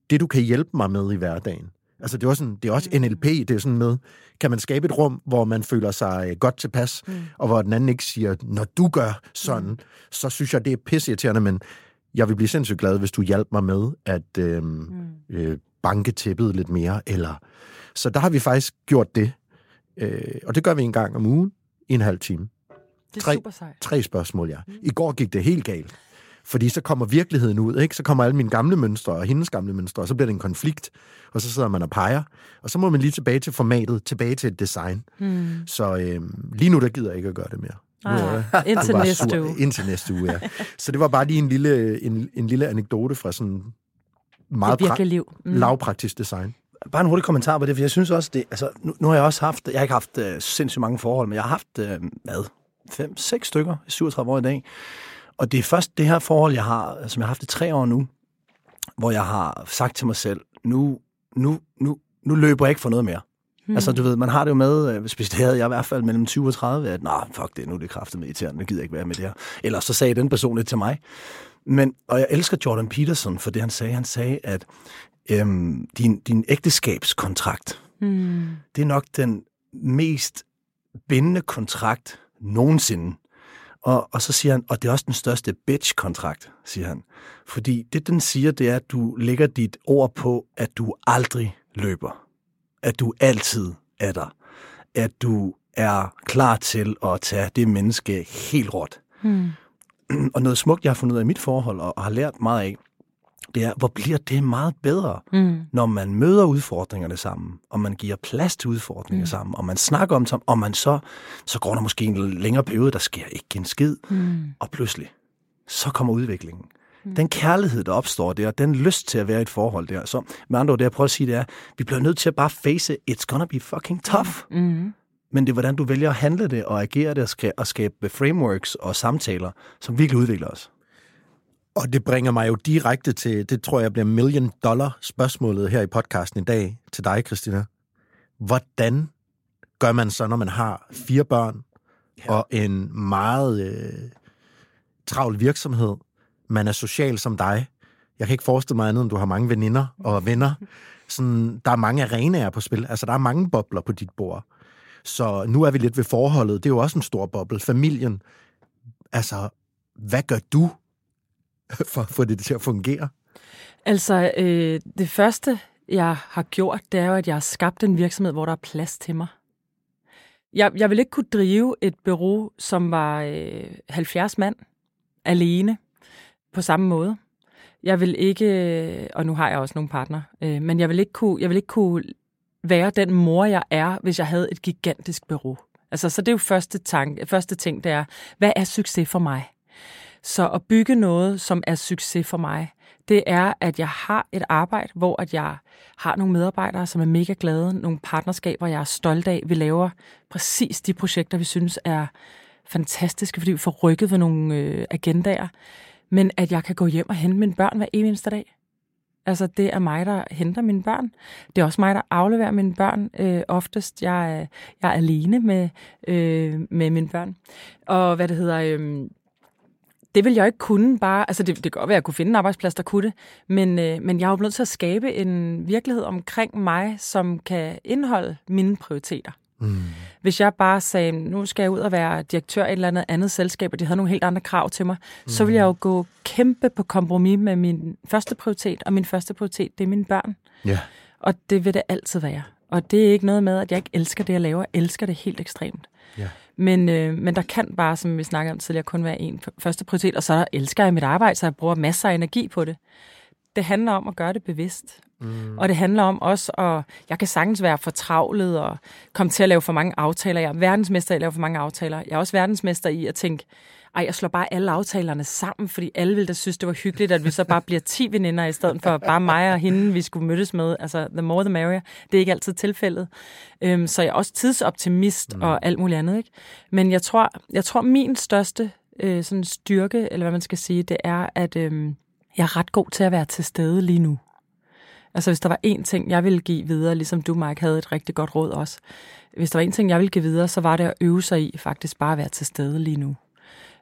det du kan hjælpe mig med i hverdagen. Altså det er også, sådan, det er også mm. NLP, det er sådan med, kan man skabe et rum, hvor man føler sig øh, godt tilpas, mm. og hvor den anden ikke siger, når du gør sådan, mm. så synes jeg, det er pisseirriterende, men jeg vil blive sindssygt glad, hvis du hjælper mig med at øh, mm. øh, banke tæppet lidt mere. Eller... Så der har vi faktisk gjort det. Øh, og det gør vi en gang om ugen i en halv time. Det er tre, super sejt. Tre spørgsmål, ja. Mm. I går gik det helt galt. Fordi så kommer virkeligheden ud, ikke? Så kommer alle mine gamle mønstre og hendes gamle mønstre, og så bliver det en konflikt, og så sidder man og peger. Og så må man lige tilbage til formatet, tilbage til et design. Mm. Så øh, lige nu, der gider jeg ikke at gøre det mere. Ah, indtil næste uge. Indtil næste uge, ja. Så det var bare lige en lille, en, en lille anekdote fra sådan meget det liv. Mm. lavpraktisk design. Bare en hurtig kommentar på det, for jeg synes også, det, altså, nu, nu har jeg også haft, jeg har ikke haft uh, sindssygt mange forhold, men jeg har haft, uh, hvad, fem, seks stykker, 37 år i dag, og det er først det her forhold, jeg har, som jeg har haft i tre år nu, hvor jeg har sagt til mig selv, nu, nu, nu, nu løber jeg ikke for noget mere. Hmm. Altså, du ved, man har det jo med, øh, hvis det havde jeg i hvert fald mellem 20 og 30, at nej, fuck det, nu er det kraftet med irriterende, jeg gider ikke være med det her. Eller så sagde den person det til mig. Men, og jeg elsker Jordan Peterson for det, han sagde. Han sagde, at øhm, din, din ægteskabskontrakt, hmm. det er nok den mest bindende kontrakt nogensinde. Og, og så siger han, og det er også den største bitch-kontrakt, siger han. Fordi det, den siger, det er, at du lægger dit ord på, at du aldrig løber. At du altid er der. At du er klar til at tage det menneske helt råt. Hmm. Og noget smukt, jeg har fundet ud af i mit forhold, og har lært meget af, det er, hvor bliver det meget bedre, mm. når man møder udfordringerne sammen, og man giver plads til udfordringer mm. sammen, og man snakker om dem, og man så, så går der måske en længere periode, der sker ikke en skid, mm. og pludselig, så kommer udviklingen. Mm. Den kærlighed, der opstår der, den lyst til at være i et forhold der. Så med andre ord, det jeg prøver at sige, det er, vi bliver nødt til at bare face it's gonna be fucking tough. Mm. Men det er, hvordan du vælger at handle det, og agere det, og skabe frameworks og samtaler, som virkelig udvikler os. Og det bringer mig jo direkte til, det tror jeg bliver million dollar spørgsmålet her i podcasten i dag til dig, Christina. Hvordan gør man så, når man har fire børn ja. og en meget øh, travl virksomhed? Man er social som dig. Jeg kan ikke forestille mig andet, end du har mange veninder og venner. Sådan, der er mange arenaer på spil. Altså, der er mange bobler på dit bord. Så nu er vi lidt ved forholdet. Det er jo også en stor boble. Familien. Altså, hvad gør du for at få det til at fungere? Altså, øh, det første, jeg har gjort, det er jo, at jeg har skabt en virksomhed, hvor der er plads til mig. Jeg, jeg vil ikke kunne drive et bureau, som var øh, 70 mand alene på samme måde. Jeg vil ikke, øh, og nu har jeg også nogle partner, øh, men jeg vil, ikke kunne, jeg vil ikke kunne være den mor, jeg er, hvis jeg havde et gigantisk bureau. Altså, så det er jo første, tanke, første ting, det er, hvad er succes for mig? Så at bygge noget, som er succes for mig, det er, at jeg har et arbejde, hvor at jeg har nogle medarbejdere, som er mega glade, nogle partnerskaber, jeg er stolt af. Vi laver præcis de projekter, vi synes er fantastiske, fordi vi får rykket ved nogle øh, agendaer. Men at jeg kan gå hjem og hente mine børn hver eneste dag. Altså, det er mig, der henter mine børn. Det er også mig, der afleverer mine børn øh, oftest. Jeg er, jeg er alene med, øh, med mine børn. Og hvad det hedder... Øh, det vil jeg ikke kunne bare, altså det, det kan godt være, at jeg kunne finde en arbejdsplads, der kunne det, men, øh, men jeg er jo nødt til at skabe en virkelighed omkring mig, som kan indeholde mine prioriteter. Mm. Hvis jeg bare sagde, nu skal jeg ud og være direktør i et eller andet andet selskab, og de havde nogle helt andre krav til mig, mm. så ville jeg jo gå kæmpe på kompromis med min første prioritet, og min første prioritet, det er mine børn. Ja. Og det vil det altid være. Og det er ikke noget med, at jeg ikke elsker det, jeg laver. Jeg elsker det helt ekstremt. Ja. Men, øh, men der kan bare, som vi snakkede om tidligere, kun være en første prioritet, og så elsker jeg mit arbejde, så jeg bruger masser af energi på det. Det handler om at gøre det bevidst. Mm. Og det handler om også, at jeg kan sagtens være fortravlet og komme til at lave for mange aftaler. Jeg er verdensmester i at lave for mange aftaler. Jeg er også verdensmester i at tænke, ej, jeg slår bare alle aftalerne sammen, fordi alle ville da synes, det var hyggeligt, at vi så bare bliver 10 veninder, i stedet for bare mig og hende, vi skulle mødes med. Altså, the more the merrier. Det er ikke altid tilfældet. Øhm, så jeg er også tidsoptimist mm. og alt muligt andet. Ikke? Men jeg tror, jeg tror min største øh, sådan styrke, eller hvad man skal sige, det er, at øh, jeg er ret god til at være til stede lige nu. Altså hvis der var én ting, jeg ville give videre, ligesom du, Mike, havde et rigtig godt råd også. Hvis der var én ting, jeg ville give videre, så var det at øve sig i faktisk bare at være til stede lige nu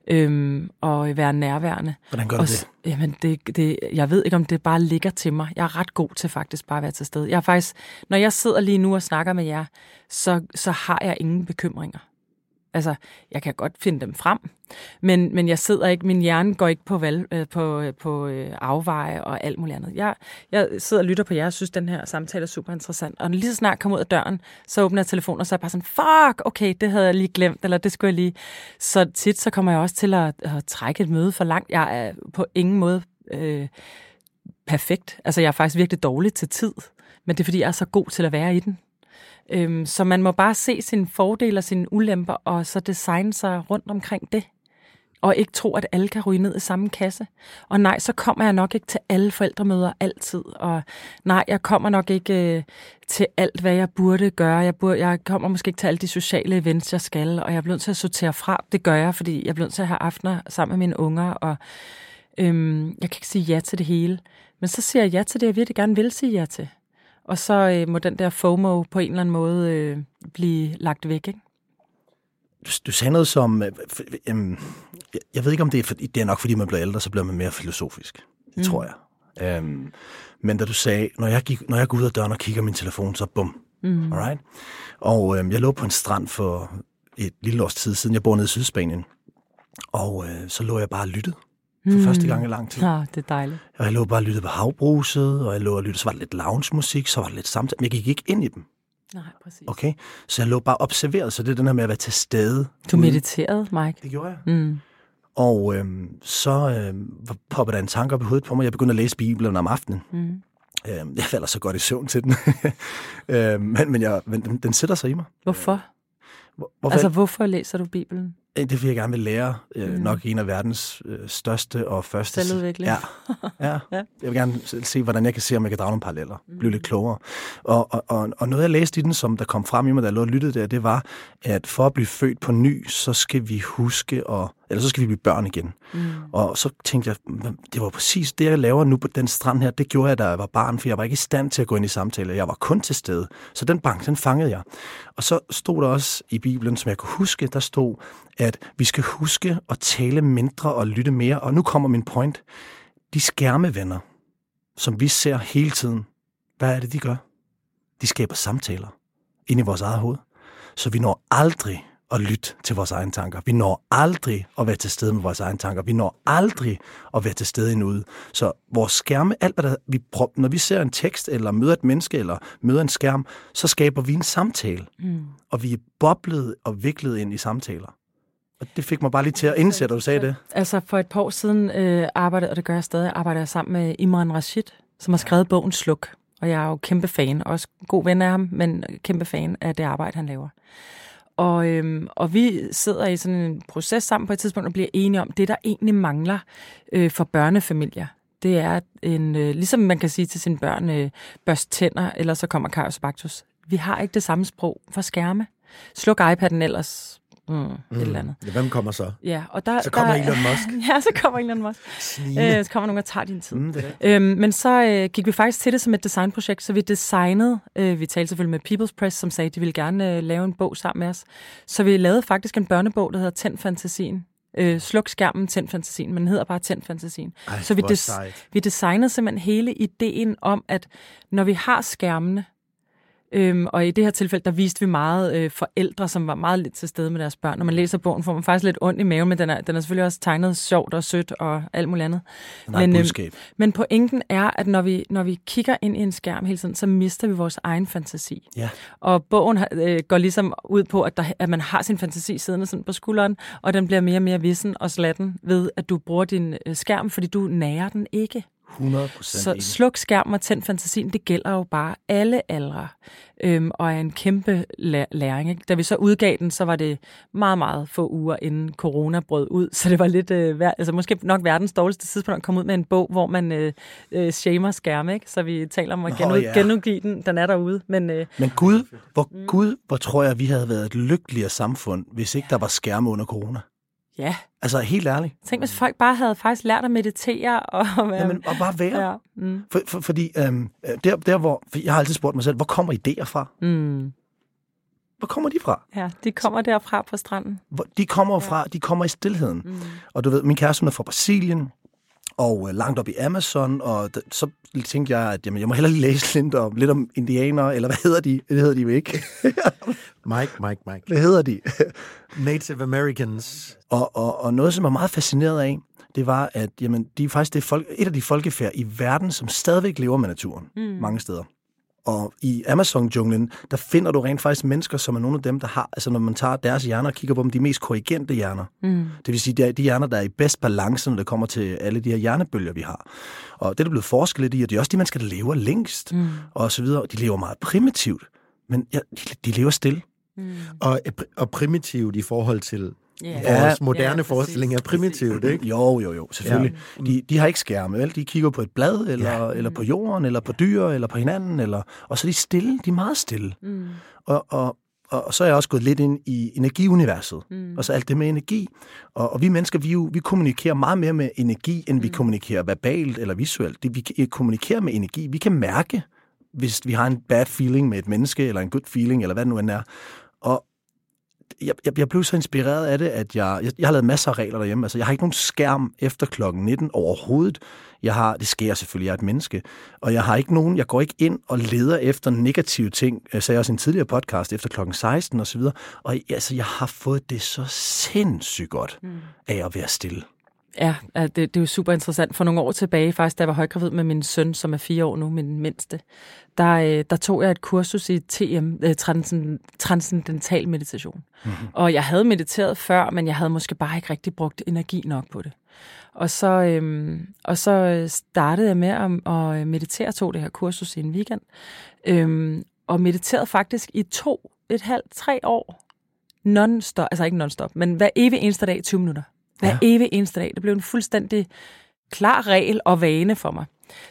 øhm, og være nærværende. Hvordan gør du og, det? Jamen, det, det, jeg ved ikke, om det bare ligger til mig. Jeg er ret god til faktisk bare at være til stede. Jeg er faktisk, når jeg sidder lige nu og snakker med jer, så, så har jeg ingen bekymringer. Altså, jeg kan godt finde dem frem, men, men jeg sidder ikke, min hjerne går ikke på, valg, øh, på, øh, på øh, afveje og alt muligt andet. Jeg, jeg sidder og lytter på jer og synes, den her samtale er super interessant. Og lige så snart kommer ud af døren, så åbner jeg telefonen, og så er jeg bare sådan, fuck, okay, det havde jeg lige glemt, eller det skulle jeg lige. Så tit, så kommer jeg også til at, at trække et møde for langt. Jeg er på ingen måde øh, perfekt. Altså, jeg er faktisk virkelig dårlig til tid, men det er, fordi jeg er så god til at være i den. Øhm, så man må bare se sine fordele og sine ulemper, og så designe sig rundt omkring det. Og ikke tro, at alle kan ryge ned i samme kasse. Og nej, så kommer jeg nok ikke til alle forældremøder altid. Og nej, jeg kommer nok ikke øh, til alt, hvad jeg burde gøre. Jeg, burde, jeg kommer måske ikke til alle de sociale events, jeg skal. Og jeg bliver nødt til at sortere fra. Det gør jeg, fordi jeg bliver nødt til at have aftener sammen med mine unger. Og øhm, jeg kan ikke sige ja til det hele. Men så siger jeg ja til det, jeg virkelig gerne vil sige ja til. Og så øh, må den der FOMO på en eller anden måde øh, blive lagt væk, ikke? Du, du sagde noget som... Øh, øh, jeg, ved ikke, om det er, for, det er nok, fordi man bliver ældre, så bliver man mere filosofisk. Det mm. tror jeg. Um, men da du sagde, når jeg, gik, når jeg går ud af døren og kigger min telefon, så bum. Mm. Alright? Og øh, jeg lå på en strand for et lille års tid siden. Jeg bor nede i Sydspanien. Og øh, så lå jeg bare og lyttede for mm. første gang i lang tid. Ja, det er dejligt. Og jeg lå bare og lyttede på havbruset, og jeg lå og lyttede, så var der lidt lounge-musik, så var der lidt samtale, men jeg gik ikke ind i dem. Nej, præcis. Okay? Så jeg lå bare observeret, så det er den her med at være til stede. Du mediterede, Mike. Det gjorde jeg. Mm. Og øhm, så øhm, poppede der en tanke op i hovedet på mig. Jeg begyndte at læse Bibelen om aftenen. Mm. Øhm, jeg falder så godt i søvn til den. øhm, men men, jeg, men den, den sætter sig i mig. Hvorfor? Hvor, hvorfor? Altså, hvorfor læser du Bibelen? Det vil jeg gerne vil lære. Øh, mm. Nok en af verdens øh, største og første... Selvudvikling. Ja. ja. ja. Jeg vil gerne se, hvordan jeg kan se, om jeg kan drage nogle paralleller. Mm. Blive lidt klogere. Og, og, og, og noget, jeg læste i den, som der kom frem i mig, da jeg lå og lyttede der, det var, at for at blive født på ny, så skal vi huske at eller så skal vi blive børn igen. Mm. Og så tænkte jeg, det var præcis det, jeg laver nu på den strand her, det gjorde jeg, da jeg var barn, for jeg var ikke i stand til at gå ind i samtaler. Jeg var kun til stede. Så den bank, den fangede jeg. Og så stod der også i Bibelen, som jeg kunne huske, der stod, at vi skal huske at tale mindre og lytte mere. Og nu kommer min point. De skærmevenner, som vi ser hele tiden, hvad er det, de gør? De skaber samtaler ind i vores eget hoved. Så vi når aldrig at lytte til vores egne tanker. Vi når aldrig at være til stede med vores egne tanker. Vi når aldrig at være til stede endnu. Så vores skærme, alt hvad der, vi prøver, når vi ser en tekst, eller møder et menneske, eller møder en skærm, så skaber vi en samtale. Mm. Og vi er boblet og viklet ind i samtaler. Og det fik mig bare lige til at indse, at du sagde det. Altså for et par år siden øh, arbejdede, og det gør jeg stadig, arbejder jeg sammen med Imran Rashid, som har skrevet bogen Sluk. Og jeg er jo kæmpe fan, også god ven af ham, men kæmpe fan af det arbejde, han laver. Og, øhm, og vi sidder i sådan en proces sammen på et tidspunkt og bliver enige om, det der egentlig mangler øh, for børnefamilier, det er en, øh, ligesom man kan sige til sine børn, øh, børst tænder, eller så kommer Kairos Bactus. Vi har ikke det samme sprog for skærme. Sluk iPad'en ellers, Mm, mm. Et eller andet. Ja, hvem kommer så? Ja, og der, så kommer der, Elon Musk. ja, så kommer Elon Musk. Øh, så kommer nogen og tager din tid. Mm, øhm, men så øh, gik vi faktisk til det som et designprojekt, så vi designede, øh, vi talte selvfølgelig med People's Press, som sagde, at de ville gerne øh, lave en bog sammen med os. Så vi lavede faktisk en børnebog, der hedder Tænd Fantasien. Øh, sluk skærmen, tænd fantasien. Men den hedder bare tænd fantasien. Ej, så vi, des- sejt. vi designede simpelthen hele ideen om, at når vi har skærmene, Øhm, og i det her tilfælde, der viste vi meget øh, forældre, som var meget lidt til stede med deres børn. Når man læser bogen, får man faktisk lidt ondt i maven, men den er, den er selvfølgelig også tegnet sjovt og sødt og alt muligt andet. Har et øhm, men pointen er, at når vi, når vi kigger ind i en skærm hele tiden, så mister vi vores egen fantasi. Ja. Og bogen øh, går ligesom ud på, at, der, at man har sin fantasi siddende sådan på skulderen, og den bliver mere og mere vissen og slatten ved, at du bruger din øh, skærm, fordi du nærer den ikke. 100 Så procent sluk skærm og tænd fantasien, det gælder jo bare alle aldre, øhm, og er en kæmpe læring. Ikke? Da vi så udgav den, så var det meget, meget få uger inden corona brød ud, så det var lidt, øh, vær- altså måske nok verdens dårligste tidspunkt at komme ud med en bog, hvor man øh, øh, shamer skærme, ikke? så vi taler om at Nå, genu- ja. genudgive den, den er derude, men øh, Men Gud, hvor Gud, hvor tror jeg, vi havde været et lykkeligere samfund, hvis ikke der var skærme under corona. Ja, Altså helt ærligt. tænk hvis folk bare havde faktisk lært at meditere og være... Jamen, og bare være. ja, mm, For, for, fordi øhm, øh, der, der, hvor... For jeg har altid spurgt mig selv, hvor kommer idéer fra? mm, Hvor kommer de fra? ja, de kommer derfra på stranden. Hvor, de kommer fra, de kommer i stillheden. Mm. Og du ved, min kæreste er fra Brasilien, og øh, langt op i Amazon, og d- så tænkte jeg, at jamen, jeg må hellere lige læse lidt om, lidt om indianere, eller hvad hedder de? Det hedder de jo ikke. Mike, Mike, Mike. hvad hedder de? Native Americans. Og, og, og noget, som jeg er meget fascineret af, det var, at jamen, de er faktisk det folk, et af de folkefærd i verden, som stadigvæk lever med naturen mm. mange steder. Og i Amazon-junglen, der finder du rent faktisk mennesker, som er nogle af dem, der har, altså når man tager deres hjerner og kigger på dem, de mest korrigente hjerner. Mm. Det vil sige, er de hjerner, der er i bedst balance, når det kommer til alle de her hjernebølger, vi har. Og det er der blevet forsket lidt i, og det er også de mennesker, der lever længst, mm. og så videre. De lever meget primitivt, men ja, de, de lever stille. Og, og primitivt i forhold til Ja. vores moderne Ja, forestilling er primitivt, ikke? Jo, jo, jo, selvfølgelig. Ja. De, de har ikke skærme, vel? De kigger på et blad, eller, ja. eller på jorden, eller på dyr, eller på hinanden, eller, og så er de stille. De er meget stille. Mm. Og, og, og så er jeg også gået lidt ind i energiuniverset, mm. og så alt det med energi. Og, og vi mennesker, vi, jo, vi kommunikerer meget mere med energi, end vi kommunikerer verbalt eller visuelt. Det, vi kan- kommunikerer med energi. Vi kan mærke, hvis vi har en bad feeling med et menneske, eller en good feeling, eller hvad det nu end er. Jeg, jeg, jeg blev så inspireret af det, at jeg, jeg, jeg har lavet masser af regler derhjemme. Altså, jeg har ikke nogen skærm efter klokken 19 overhovedet. Jeg har, det sker selvfølgelig, jeg er et menneske. Og jeg har ikke nogen, jeg går ikke ind og leder efter negative ting. Jeg sagde også i en tidligere podcast efter klokken 16 og så videre. Og altså, jeg har fået det så sindssygt godt af at være stille. Ja, det, det er jo super interessant. For nogle år tilbage, faktisk, da jeg var højgravid med min søn, som er fire år nu, min mindste, der, øh, der tog jeg et kursus i TM, øh, transcend- transcendental meditation. Mm-hmm. Og jeg havde mediteret før, men jeg havde måske bare ikke rigtig brugt energi nok på det. Og så, øhm, og så øh, startede jeg med at, at meditere, tog det her kursus i en weekend, øhm, og mediterede faktisk i to, et halvt, tre år, non-stop, altså ikke non-stop, men hver evig eneste dag 20 minutter. Hver ja. evig eneste dag. Det blev en fuldstændig klar regel og vane for mig.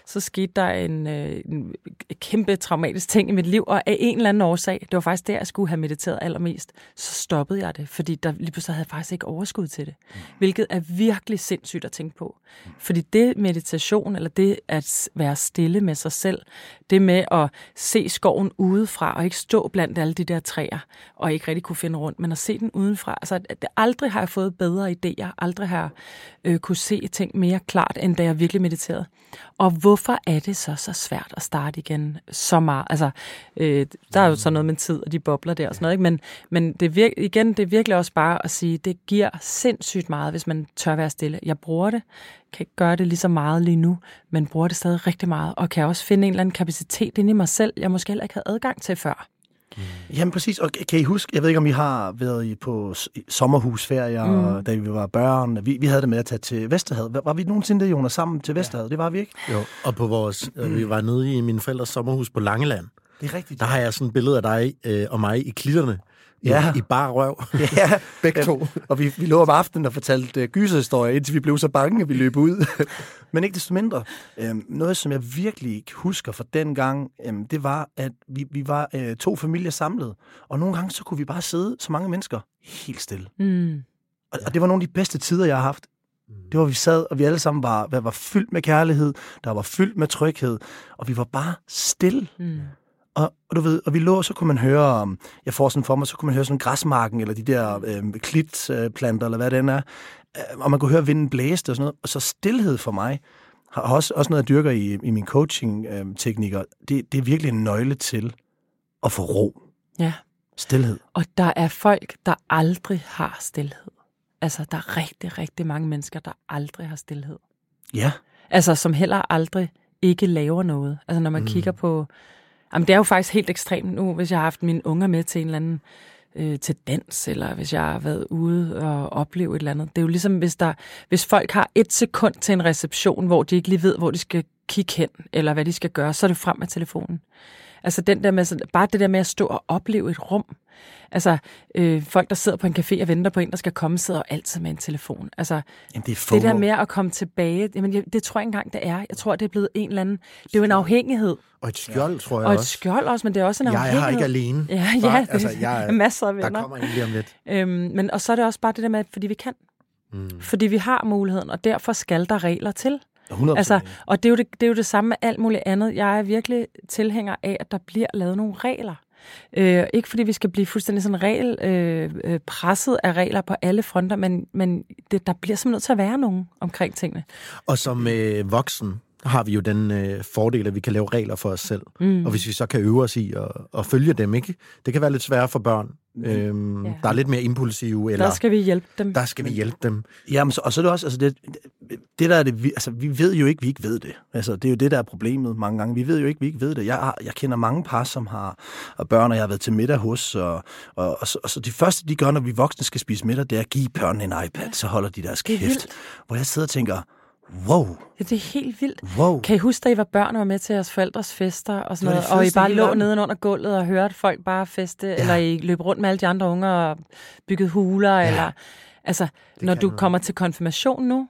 Så skete der en, øh, en kæmpe traumatisk ting i mit liv, og af en eller anden årsag, det var faktisk der, jeg skulle have mediteret allermest, så stoppede jeg det, fordi der lige pludselig havde jeg faktisk ikke overskud til det. Hvilket er virkelig sindssygt at tænke på. Fordi det meditation, eller det at være stille med sig selv, det med at se skoven udefra, og ikke stå blandt alle de der træer, og ikke rigtig kunne finde rundt, men at se den udenfra. Altså, at det, aldrig har jeg fået bedre idéer, aldrig har jeg øh, kunne se ting mere klart, end da jeg virkelig mediterede. Og og hvorfor er det så så svært at starte igen så meget? Altså, øh, der er jo sådan noget med tid, og de bobler der og sådan noget, ikke? Men, men det vir- igen, det er virkelig også bare at sige, det giver sindssygt meget, hvis man tør være stille. Jeg bruger det, kan ikke gøre det lige så meget lige nu, men bruger det stadig rigtig meget, og kan også finde en eller anden kapacitet inde i mig selv, jeg måske heller ikke havde adgang til før. Jamen præcis, og kan I huske, jeg ved ikke, om I har været på sommerhusferier, mm. da vi var børn. Vi, vi havde det med at tage til Vesterhavet. Var vi nogensinde det, Jonas, sammen til Vesterhavet? Det var vi ikke. Jo, og på vores, øh, vi var nede i min forældres sommerhus på Langeland. Det er rigtigt. Der har jeg sådan et billede af dig øh, og mig i klitterne. I, Ja. I bare røv. Ja, Begge to. og vi, vi lå om aftenen og fortalte uh, gyserhistorier, indtil vi blev så bange, at vi løb ud. Men ikke desto mindre. Øhm, noget, som jeg virkelig ikke husker fra den gang, øhm, det var, at vi, vi var øh, to familier samlet. Og nogle gange, så kunne vi bare sidde, så mange mennesker, helt stille. Mm. Og, og det var nogle af de bedste tider, jeg har haft. Det var, vi sad, og vi alle sammen var, var, var fyldt med kærlighed, der var fyldt med tryghed, og vi var bare stille. Mm. Og, og du ved, og vi lå, så kunne man høre, um, jeg får sådan for mig, så kunne man høre sådan græsmarken, eller de der øh, klitplanter, eller hvad det end er. øh, og man kunne høre vinden blæste og sådan noget. Og så stillhed for mig, har også, også noget, jeg dyrker i, i mine coaching-teknikker, det, det er virkelig en nøgle til at få ro. Ja. Stilhed. Og der er folk, der aldrig har stillhed. Altså, der er rigtig, rigtig mange mennesker, der aldrig har stillhed. Ja. Altså, som heller aldrig ikke laver noget. Altså, når man mm. kigger på... Jamen, det er jo faktisk helt ekstremt nu, hvis jeg har haft mine unger med til en eller anden øh, til dans, eller hvis jeg har været ude og opleve et eller andet. Det er jo ligesom, hvis, der, hvis folk har et sekund til en reception, hvor de ikke lige ved, hvor de skal kigge hen, eller hvad de skal gøre, så er det frem med telefonen. Altså den der med, bare det der med at stå og opleve et rum. Altså øh, folk, der sidder på en café og venter på en, der skal komme, sidder altid med en telefon. Altså Jamen, det, er det der med at komme tilbage, jamen, jeg- det tror jeg engang, det er. Jeg tror, det er blevet en eller anden... Det er jo en afhængighed. Og et skjold, tror jeg Og et også. skjold også, men det er også en Jeg afhængighed. er her ikke alene. Ja, Bare- ja, det altså, jeg jeg, er- masser af Der venner. kommer en lige om lidt. Øhm, men, og så er det også bare det der med, fordi vi kan. Mm. Fordi vi har muligheden, og derfor skal der regler til. 100%. Altså, og det er, jo det, det er jo det samme med alt muligt andet. Jeg er virkelig tilhænger af, at der bliver lavet nogle regler. Øh, ikke fordi vi skal blive fuldstændig sådan regel, øh, øh, presset af regler på alle fronter, men, men det, der bliver simpelthen nødt til at være nogen omkring tingene. Og som øh, voksen har vi jo den øh, fordel, at vi kan lave regler for os selv. Mm. Og hvis vi så kan øve os i at, at følge dem, ikke? Det kan være lidt sværere for børn, øhm, Ja. ja. der er lidt mere impulsive, eller Der skal vi hjælpe dem. der skal vi hjælpe dem. Jamen, så, og så er det også, altså det, det der er det, vi, altså vi ved jo ikke, vi ikke ved det. Altså det er jo det, der er problemet mange gange. Vi ved jo ikke, vi ikke ved det. Jeg, har, jeg kender mange par, som har og børn, og jeg har været til middag hos, og, og, og, så, og så de første, de gør, når vi voksne skal spise middag, det er at give børnene en iPad, så holder de deres er kæft. Hvor jeg sidder og tænker, wow, Ja, det er helt vildt. wow. Kan I huske, da I var børn og var med til jeres forældres fester og sådan Det noget, det og I bare lå nede under gulvet og hørte folk bare feste, ja. eller I løb rundt med alle de andre unger og byggede huler, ja. eller... Altså, når kan du noget. kommer til konfirmation nu,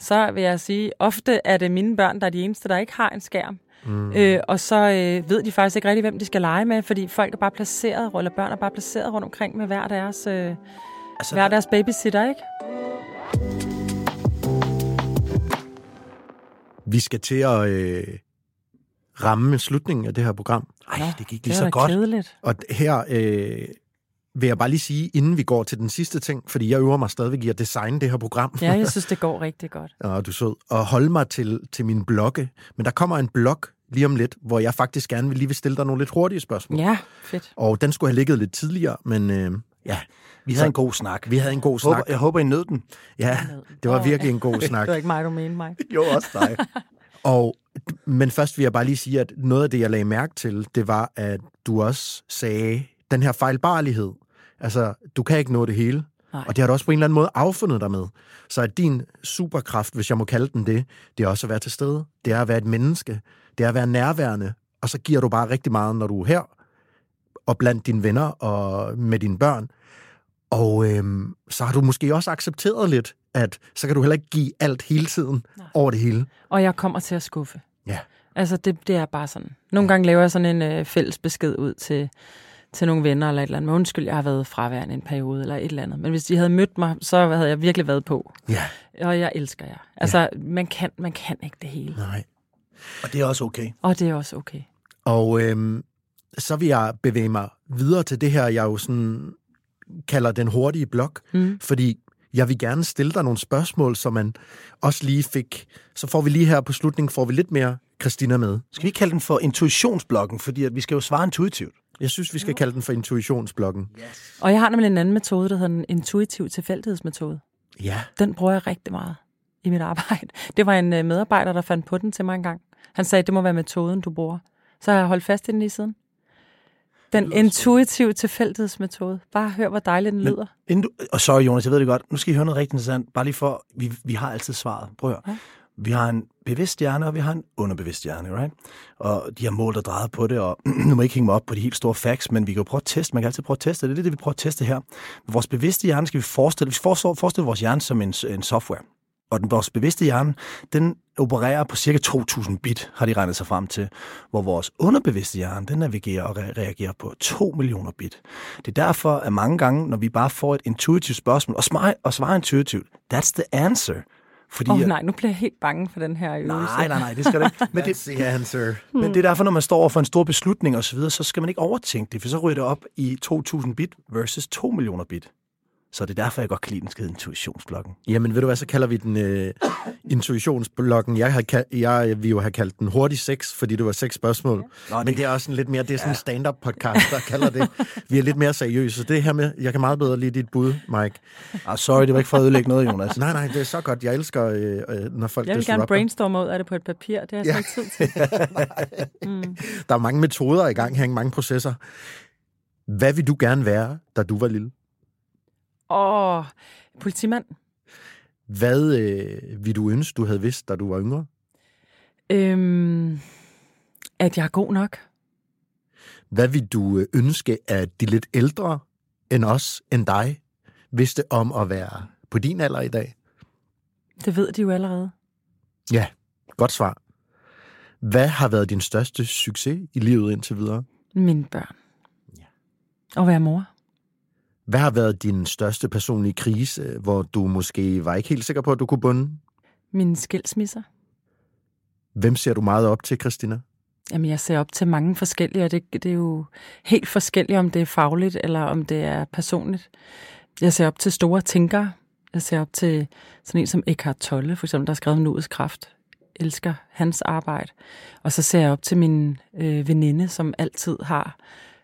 så vil jeg sige, ofte er det mine børn, der er de eneste, der ikke har en skærm. Mm. Øh, og så øh, ved de faktisk ikke rigtig, hvem de skal lege med, fordi folk er bare placeret, eller børn er bare placeret rundt omkring med hver deres, øh, Altså, hver deres babysitter, ikke? Vi skal til at øh, ramme slutningen af det her program. ej, det gik lige så godt. kedeligt. Og her øh, vil jeg bare lige sige, inden vi går til den sidste ting, fordi jeg øver mig stadigvæk i at designe det her program. Ja, jeg synes, det går rigtig godt. og du er sød. Og holde mig til, til min blogge. Men der kommer en blog lige om lidt, hvor jeg faktisk gerne vil lige vil stille dig nogle lidt hurtige spørgsmål. Ja, fedt. Og den skulle have ligget lidt tidligere, men øh, ja, Vi havde en god snak. vi havde en god Jeg håber, snak. jeg håber, I nød den. Ja, det var virkelig en god Det snak. var ikke mig, du mente mig. Jo, også dig. Og, men først vil jeg bare lige sige, at noget af det, jeg lagde mærke til, det var, at du også sagde, den her fejlbarlighed. Altså, du kan ikke nå det hele. Nej. Og det har du også på en eller anden måde affundet dig med. Så at din superkraft, hvis jeg må kalde den det, det er også at være til stede. Det er at være et menneske. Det er at være nærværende. Og så giver du bare rigtig meget, når du er her, og blandt dine venner og med dine børn. Og øhm, så har du måske også accepteret lidt, at så kan du heller ikke give alt hele tiden Nej. over det hele. Og jeg kommer til at skuffe. Ja. Altså, det, det er bare sådan. Nogle gange laver jeg sådan en øh, fælles besked ud til, til nogle venner eller et eller andet. Men undskyld, jeg har været fraværende en periode eller et eller andet. Men hvis de havde mødt mig, så havde jeg virkelig været på. Ja. Og jeg elsker jer. Altså, man, kan, man kan ikke det hele. Nej. Og det er også okay. Og det er også okay. Og øhm, så vil jeg bevæge mig videre til det her, jeg jo sådan kalder den hurtige blok, Mm. fordi jeg vil gerne stille dig nogle spørgsmål, så man også lige fik, så får vi lige her på slutningen, får vi lidt mere Christina med. Skal vi kalde den for intuitionsblokken, fordi at vi skal jo svare intuitivt. Jeg synes, vi skal kalde den for intuitionsblokken. Og jeg har nemlig en anden metode, der hedder en intuitiv tilfældighedsmetode. Ja. Den bruger jeg rigtig meget i mit arbejde. Det var en øh, medarbejder, der fandt på den til mig en gang. Han sagde, det må være metoden, du bruger. Så har jeg holdt fast i den lige siden. Den intuitive tilfældighedsmetode. Bare hør, hvor dejligt den lyder. Inden du, og sorry Jonas, jeg ved det godt. Nu skal I høre noget rigtig interessant. Bare lige for, vi, vi har altid svaret. Prøv at høre. Ja. Vi har en bevidst hjerne, og vi har en underbevidst hjerne, right? Og de har målt og drejet på det, og nu må jeg ikke hænge mig op på de helt store facts, men vi kan jo prøve at teste. Man kan altid prøve at teste det. Er det, vi prøver at teste her. Vores bevidste hjerne skal vi forestille, vi forestiller, forestiller vores hjerne som en, en software. Og den, vores bevidste hjerne, den opererer på cirka 2.000 bit, har de regnet sig frem til. Hvor vores underbevidste hjerne, den navigerer og re- reagerer på 2 millioner bit. Det er derfor, at mange gange, når vi bare får et intuitivt spørgsmål, og svarer, og svarer intuitivt, that's the answer. Fordi, Åh oh, nej, nu bliver jeg helt bange for den her øvelse. nej, nej, nej, det skal det ikke. Men det, That's the answer. men det er derfor, når man står over for en stor beslutning og så videre, så skal man ikke overtænke det, for så ryger det op i 2.000 bit versus 2 millioner bit. Så det er derfor, jeg godt kan lide, den skal hedde intuitionsblokken. Jamen, ved du hvad, så kalder vi den øh, intuitionsblokken. Jeg, har, kal- jeg vil jo have kaldt den hurtig sex, fordi det var seks spørgsmål. Nå, Men det- det er også sådan lidt mere, det er sådan en stand-up podcast, der kalder det. Vi er lidt mere seriøse. Det her med, jeg kan meget bedre lide dit bud, Mike. Ah, sorry, det var ikke for at ødelægge noget, Jonas. Nej, nej, det er så godt. Jeg elsker, øh, øh, når folk Jeg vil gerne brainstorme ud af det på et papir. Det har jeg ja. ikke tid til. Mm. Der er mange metoder i gang her, mange processer. Hvad vil du gerne være, da du var lille? Åh, politimand. Hvad øh, vil du ønske, du havde vidst, da du var yngre? Øhm, at jeg er god nok. Hvad vil du øh, ønske, at de lidt ældre end os, end dig, vidste om at være på din alder i dag? Det ved de jo allerede. Ja, godt svar. Hvad har været din største succes i livet indtil videre? Mine børn. Ja. Og være mor. Hvad har været din største personlige krise, hvor du måske var ikke helt sikker på, at du kunne bunde? Mine skilsmisser. Hvem ser du meget op til, Christina? Jamen, jeg ser op til mange forskellige, og det, det er jo helt forskelligt, om det er fagligt eller om det er personligt. Jeg ser op til store tænkere. Jeg ser op til sådan en som Eckhart Tolle, for eksempel, der har skrevet Nuets Kraft. Jeg elsker hans arbejde. Og så ser jeg op til min øh, veninde, som altid har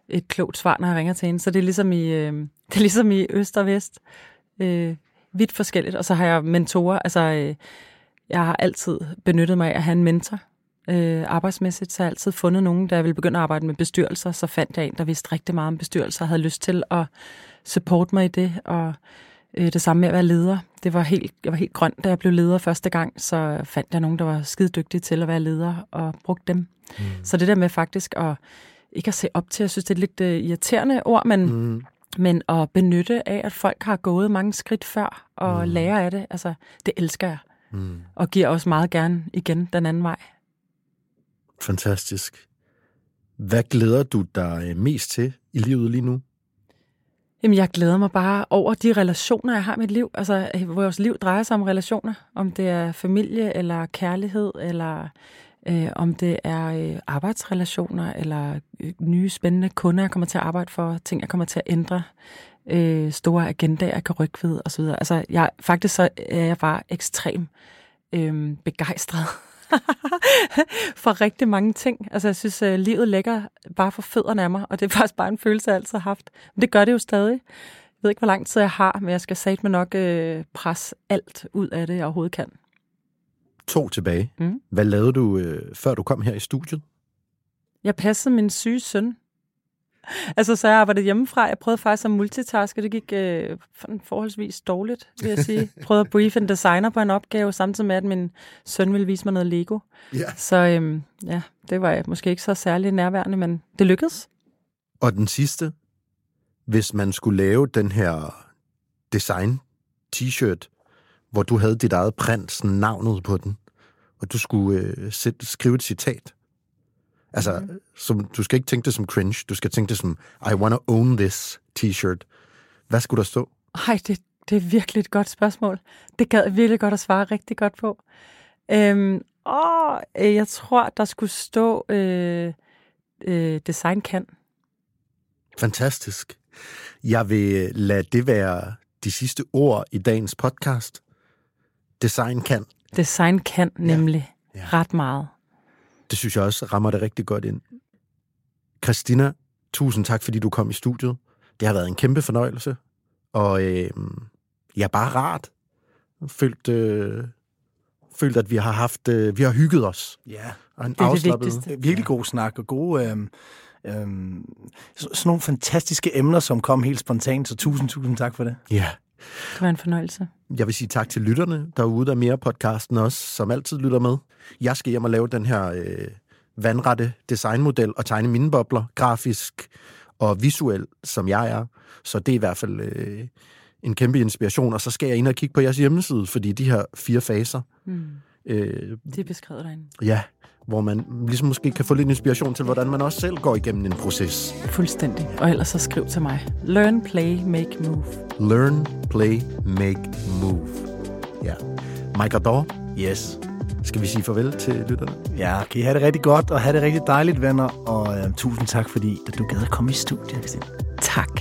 et klogt svar, når jeg ringer til hende. Så det er ligesom i, øh, det er ligesom i øst og vest. Øh, vidt forskelligt. Og så har jeg mentorer. Altså, øh, jeg har altid benyttet mig af at have en mentor øh, arbejdsmæssigt, så har jeg altid fundet nogen, der ville begynde at arbejde med bestyrelser, så fandt jeg en, der vidste rigtig meget om bestyrelser, og havde lyst til at supporte mig i det, og øh, det samme med at være leder. Det var helt, jeg var helt grøn, da jeg blev leder første gang, så fandt jeg nogen, der var skide dygtige til at være leder, og brugte dem. Mm. Så det der med faktisk at ikke at se op til, jeg synes, det er et lidt øh, irriterende ord, men, mm. men at benytte af, at folk har gået mange skridt før, og mm. lære af det, altså, det elsker jeg. Mm. Og giver også meget gerne igen den anden vej. Fantastisk. Hvad glæder du dig øh, mest til i livet lige nu? Jamen, jeg glæder mig bare over de relationer, jeg har i mit liv. Altså, vores liv drejer sig om relationer. Om det er familie, eller kærlighed, eller øh, om det er øh, arbejdsrelationer, eller øh, nye spændende kunder, jeg kommer til at arbejde for, ting, jeg kommer til at ændre, øh, store agendaer, jeg kan rykke ved, osv. Altså, jeg, faktisk så er jeg bare ekstrem øh, begejstret for rigtig mange ting. Altså, jeg synes, øh, livet ligger bare for fødderne af mig, og det er faktisk bare en følelse, jeg altid har haft. Men det gør det jo stadig. Jeg ved ikke, hvor lang tid jeg har, men jeg skal satme nok øh, presse alt ud af det, jeg overhovedet kan. To tilbage. Mm. Hvad lavede du, øh, før du kom her i studiet? Jeg passede min syge søn. Altså, så jeg arbejdede hjemmefra. Jeg prøvede faktisk at multitaske. Det gik øh, forholdsvis dårligt, vil jeg sige. Jeg prøvede at brief en designer på en opgave, samtidig med, at min søn ville vise mig noget Lego. Ja. Så øhm, ja, det var måske ikke så særlig nærværende, men det lykkedes. Og den sidste, hvis man skulle lave den her design t-shirt, hvor du havde dit eget print, sådan navnet på den, og du skulle øh, sætte, skrive et citat. Altså, mm. som, du skal ikke tænke det som cringe, du skal tænke det som, I wanna own this t-shirt. Hvad skulle der stå? Ej, det, det er virkelig et godt spørgsmål. Det gad virkelig godt at svare rigtig godt på. Øhm, åh, øh, jeg tror, der skulle stå øh, øh, design kan. Fantastisk. Jeg vil lade det være de sidste ord i dagens podcast. Design kan. Design kan nemlig Ja. ja. ret meget. Det synes jeg også rammer det rigtig godt ind. Christina, tusind tak, fordi du kom i studiet. Det har været en kæmpe fornøjelse. Og øh, ja, bare rart. Følt, øh, følt, at vi har haft, øh, vi har hygget os. Ja, Og en det afslappet- vigtigste. virkelig god snak og gode... Øhm, øhm, så, sådan nogle fantastiske emner, som kom helt spontant, så tusind, tusind tak for det. Ja. Det var en fornøjelse. Jeg vil sige tak til lytterne derude, der er mere podcasten også, som altid lytter med. Jeg skal hjem og lave den her øh, vandrette designmodel og tegne mine bobler, grafisk og visuel, som jeg er. Så det er i hvert fald øh, en kæmpe inspiration. Og så skal jeg ind og kigge på jeres hjemmeside, fordi de her fire faser, Mm. Øh, Det er beskrevet derinde. ja, hvor man ligesom måske kan få lidt inspiration til, hvordan man også selv går igennem en proces. Fuldstændig. Og ellers så skriv til mig. Learn, play, make, move. Learn, play, make, move. Ja. Mike Ador, Yes. skal vi sige farvel til lytterne? Ja, kan I have det rigtig godt, og have det rigtig dejligt, venner. Og øh, tusind tak, fordi at du gad at komme i studiet, Christine. Tak.